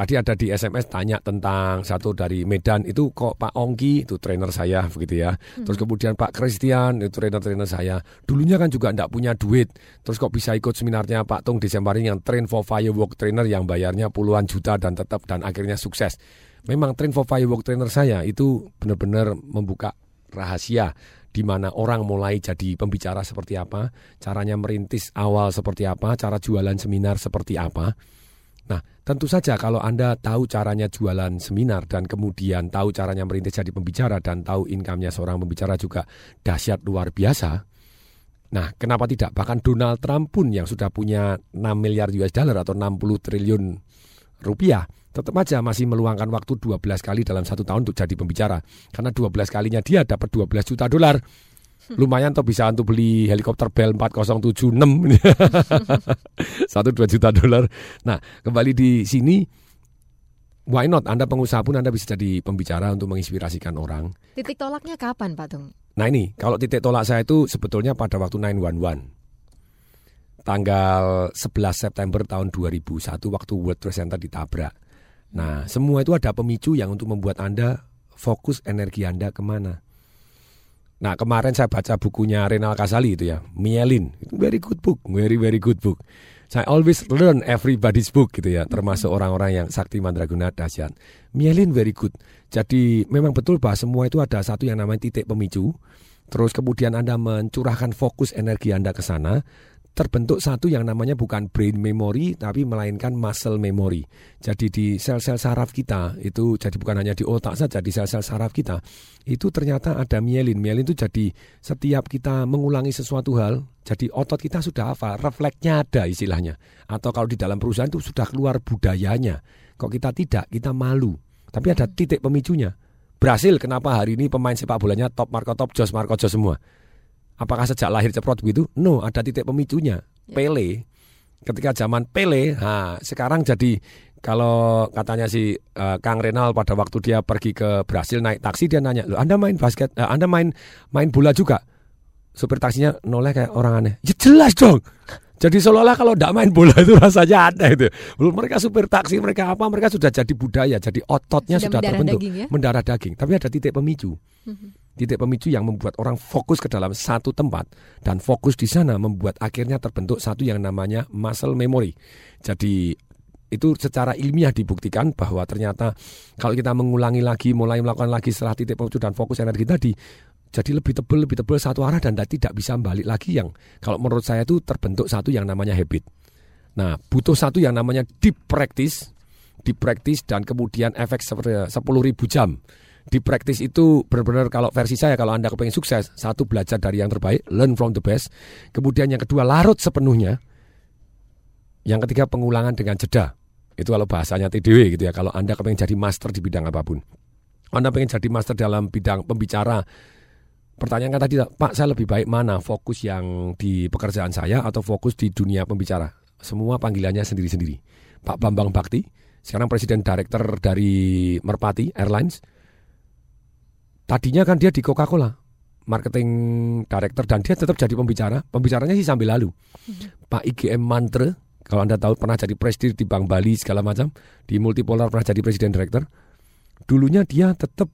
tadi ada di SMS tanya tentang satu dari Medan itu kok Pak Ongki itu trainer saya begitu ya. Hmm. Terus kemudian Pak Christian itu trainer-trainer saya. Dulunya kan juga tidak punya duit. Terus kok bisa ikut seminarnya Pak Tung Desembaring yang train for firework trainer yang bayarnya puluhan juta dan tetap dan akhirnya sukses. memang train for firework trainer saya itu benar-benar membuka rahasia di mana orang mulai jadi pembicara seperti apa, caranya merintis awal seperti apa, cara jualan seminar seperti apa. Nah, tentu saja kalau Anda tahu caranya jualan seminar dan kemudian tahu caranya merintis jadi pembicara dan tahu income-nya seorang pembicara juga dahsyat luar biasa. Nah, kenapa tidak? Bahkan Donald Trump pun yang sudah punya 6 miliar US dollar atau 60 triliun rupiah tetap aja masih meluangkan waktu 12 kali dalam satu tahun untuk jadi pembicara. Karena 12 kalinya dia dapat 12 juta dolar. Lumayan toh bisa untuk beli helikopter Bell 4076 satu dua juta dolar. Nah kembali di sini why not? Anda pengusaha pun Anda bisa jadi pembicara untuk menginspirasikan orang. Titik tolaknya kapan Pak Tung? Nah ini, kalau titik tolak saya itu sebetulnya pada waktu 911 tanggal 11 September tahun 2001 waktu World Trade Center ditabrak. Nah, semua itu ada pemicu yang untuk membuat Anda fokus energi Anda ke mana. Nah, kemarin saya baca bukunya Renal Kasali itu ya, Mielin. Very good book, very very good book. Saya always learn everybody's book gitu ya, termasuk orang-orang yang sakti mandraguna dahsyat. Mielin very good. Jadi memang betul bahwa semua itu ada satu yang namanya titik pemicu. Terus kemudian Anda mencurahkan fokus energi Anda ke sana terbentuk satu yang namanya bukan brain memory tapi melainkan muscle memory. Jadi di sel-sel saraf kita itu jadi bukan hanya di otak saja di sel-sel saraf kita itu ternyata ada mielin. Mielin itu jadi setiap kita mengulangi sesuatu hal jadi otot kita sudah apa? Refleksnya ada istilahnya. Atau kalau di dalam perusahaan itu sudah keluar budayanya. Kok kita tidak, kita malu. Tapi ada titik pemicunya. Brasil kenapa hari ini pemain sepak bolanya top Marco top Jos Marco Jos semua? Apakah sejak lahir ceprot begitu? No, ada titik pemicunya. Ya. Pele. Ketika zaman Pele, nah, sekarang jadi kalau katanya si uh, Kang Renal pada waktu dia pergi ke Brasil naik taksi dia nanya, "Loh, Anda main basket, uh, Anda main main bola juga?" Supir taksinya noleh kayak orang aneh. "Ya jelas dong." Jadi seolah-olah kalau tidak main bola itu rasanya ada itu. Belum mereka supir taksi, mereka apa, mereka sudah jadi budaya, jadi ototnya sudah, sudah terbentuk, daging ya? mendarah daging. Tapi ada titik pemicu. Mhm titik pemicu yang membuat orang fokus ke dalam satu tempat dan fokus di sana membuat akhirnya terbentuk satu yang namanya muscle memory. Jadi itu secara ilmiah dibuktikan bahwa ternyata kalau kita mengulangi lagi, mulai melakukan lagi setelah titik pemicu dan fokus energi tadi, jadi lebih tebal, lebih tebal satu arah dan tidak bisa balik lagi yang kalau menurut saya itu terbentuk satu yang namanya habit. Nah, butuh satu yang namanya deep practice, deep practice dan kemudian efek 10.000 jam di praktis itu benar-benar kalau versi saya kalau Anda kepengen sukses, satu belajar dari yang terbaik, learn from the best. Kemudian yang kedua larut sepenuhnya. Yang ketiga pengulangan dengan jeda. Itu kalau bahasanya TDW gitu ya. Kalau Anda kepengen jadi master di bidang apa pun. Anda pengen jadi master dalam bidang pembicara. Pertanyaan kan tadi, Pak saya lebih baik mana fokus yang di pekerjaan saya atau fokus di dunia pembicara? Semua panggilannya sendiri-sendiri. Pak Bambang Bakti, sekarang presiden director dari Merpati Airlines, Tadinya kan dia di Coca-Cola, marketing director dan dia tetap jadi pembicara. Pembicaranya sih sambil lalu. Hmm. Pak IGM Mantre, kalau Anda tahu pernah jadi presiden di Bank Bali segala macam, di Multipolar pernah jadi presiden director. Dulunya dia tetap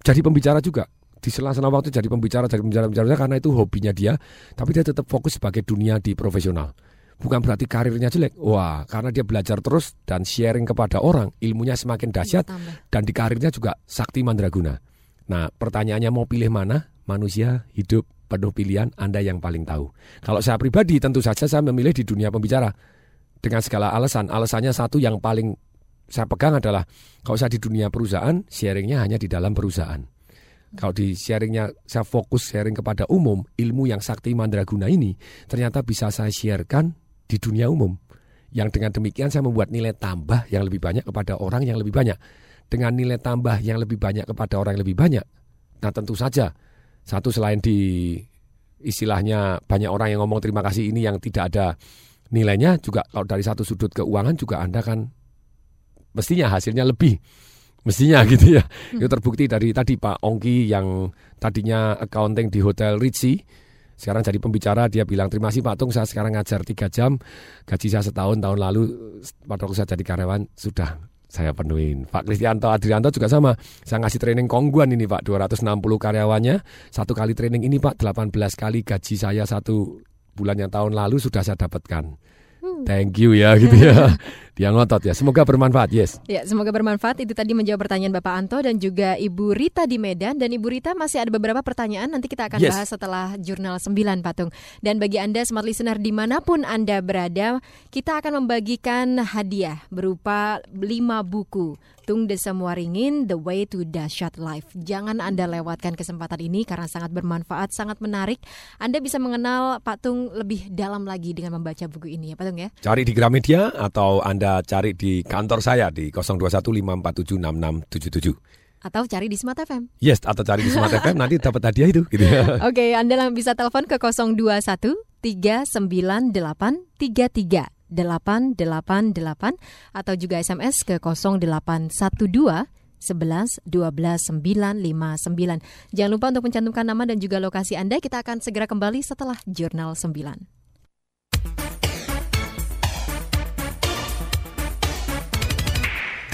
jadi pembicara juga. Di sela-sela waktu jadi pembicara, jadi pembicara, pembicara karena itu hobinya dia, tapi dia tetap fokus sebagai dunia di profesional. Bukan berarti karirnya jelek. Wah, karena dia belajar terus dan sharing kepada orang, ilmunya semakin dahsyat dan di karirnya juga sakti mandraguna. Nah, pertanyaannya mau pilih mana? Manusia hidup penuh pilihan, Anda yang paling tahu. Kalau saya pribadi tentu saja saya memilih di dunia pembicara. Dengan segala alasan, alasannya satu yang paling saya pegang adalah kalau saya di dunia perusahaan, sharingnya hanya di dalam perusahaan. Kalau di sharingnya saya fokus sharing kepada umum, ilmu yang sakti mandraguna ini ternyata bisa saya sharekan di dunia umum. Yang dengan demikian saya membuat nilai tambah yang lebih banyak kepada orang yang lebih banyak dengan nilai tambah yang lebih banyak kepada orang yang lebih banyak. Nah tentu saja satu selain di istilahnya banyak orang yang ngomong terima kasih ini yang tidak ada nilainya juga kalau dari satu sudut keuangan juga Anda kan mestinya hasilnya lebih mestinya gitu ya. Hmm. Itu terbukti dari tadi Pak Ongki yang tadinya accounting di Hotel Ritzy sekarang jadi pembicara dia bilang terima kasih Pak Tung saya sekarang ngajar tiga jam gaji saya setahun tahun lalu pada waktu saya jadi karyawan sudah saya penuhin. Pak Kristianto Adrianto juga sama. Saya ngasih training kongguan ini Pak, 260 karyawannya. Satu kali training ini Pak, 18 kali gaji saya satu bulan yang tahun lalu sudah saya dapatkan. Hmm. Thank you ya gitu ya. Dia ngotot ya. Semoga bermanfaat, yes. Ya, semoga bermanfaat. Itu tadi menjawab pertanyaan Bapak Anto dan juga Ibu Rita di Medan. Dan Ibu Rita masih ada beberapa pertanyaan. Nanti kita akan yes. bahas setelah Jurnal 9, Patung. Dan bagi Anda smart listener di mana pun Anda berada, kita akan membagikan hadiah berupa 5 buku Tung Desa Muaringin, The Way to Dahsyat Life. Jangan Anda lewatkan kesempatan ini karena sangat bermanfaat, sangat menarik. Anda bisa mengenal Pak Tung lebih dalam lagi dengan membaca buku ini ya Pak Tung ya. Cari di Gramedia atau Anda cari di kantor saya di 0215476677 atau cari di Smart FM. Yes, atau cari di Smart FM nanti dapat hadiah itu gitu. Oke, okay, Anda bisa telepon ke 021 398 33 888 atau juga SMS ke 0812 11 12 959. Jangan lupa untuk mencantumkan nama dan juga lokasi Anda. Kita akan segera kembali setelah Jurnal 9.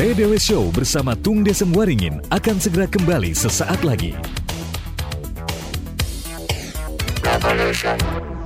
TDW Show bersama Tung Desem Waringin akan segera kembali sesaat lagi. Revolution.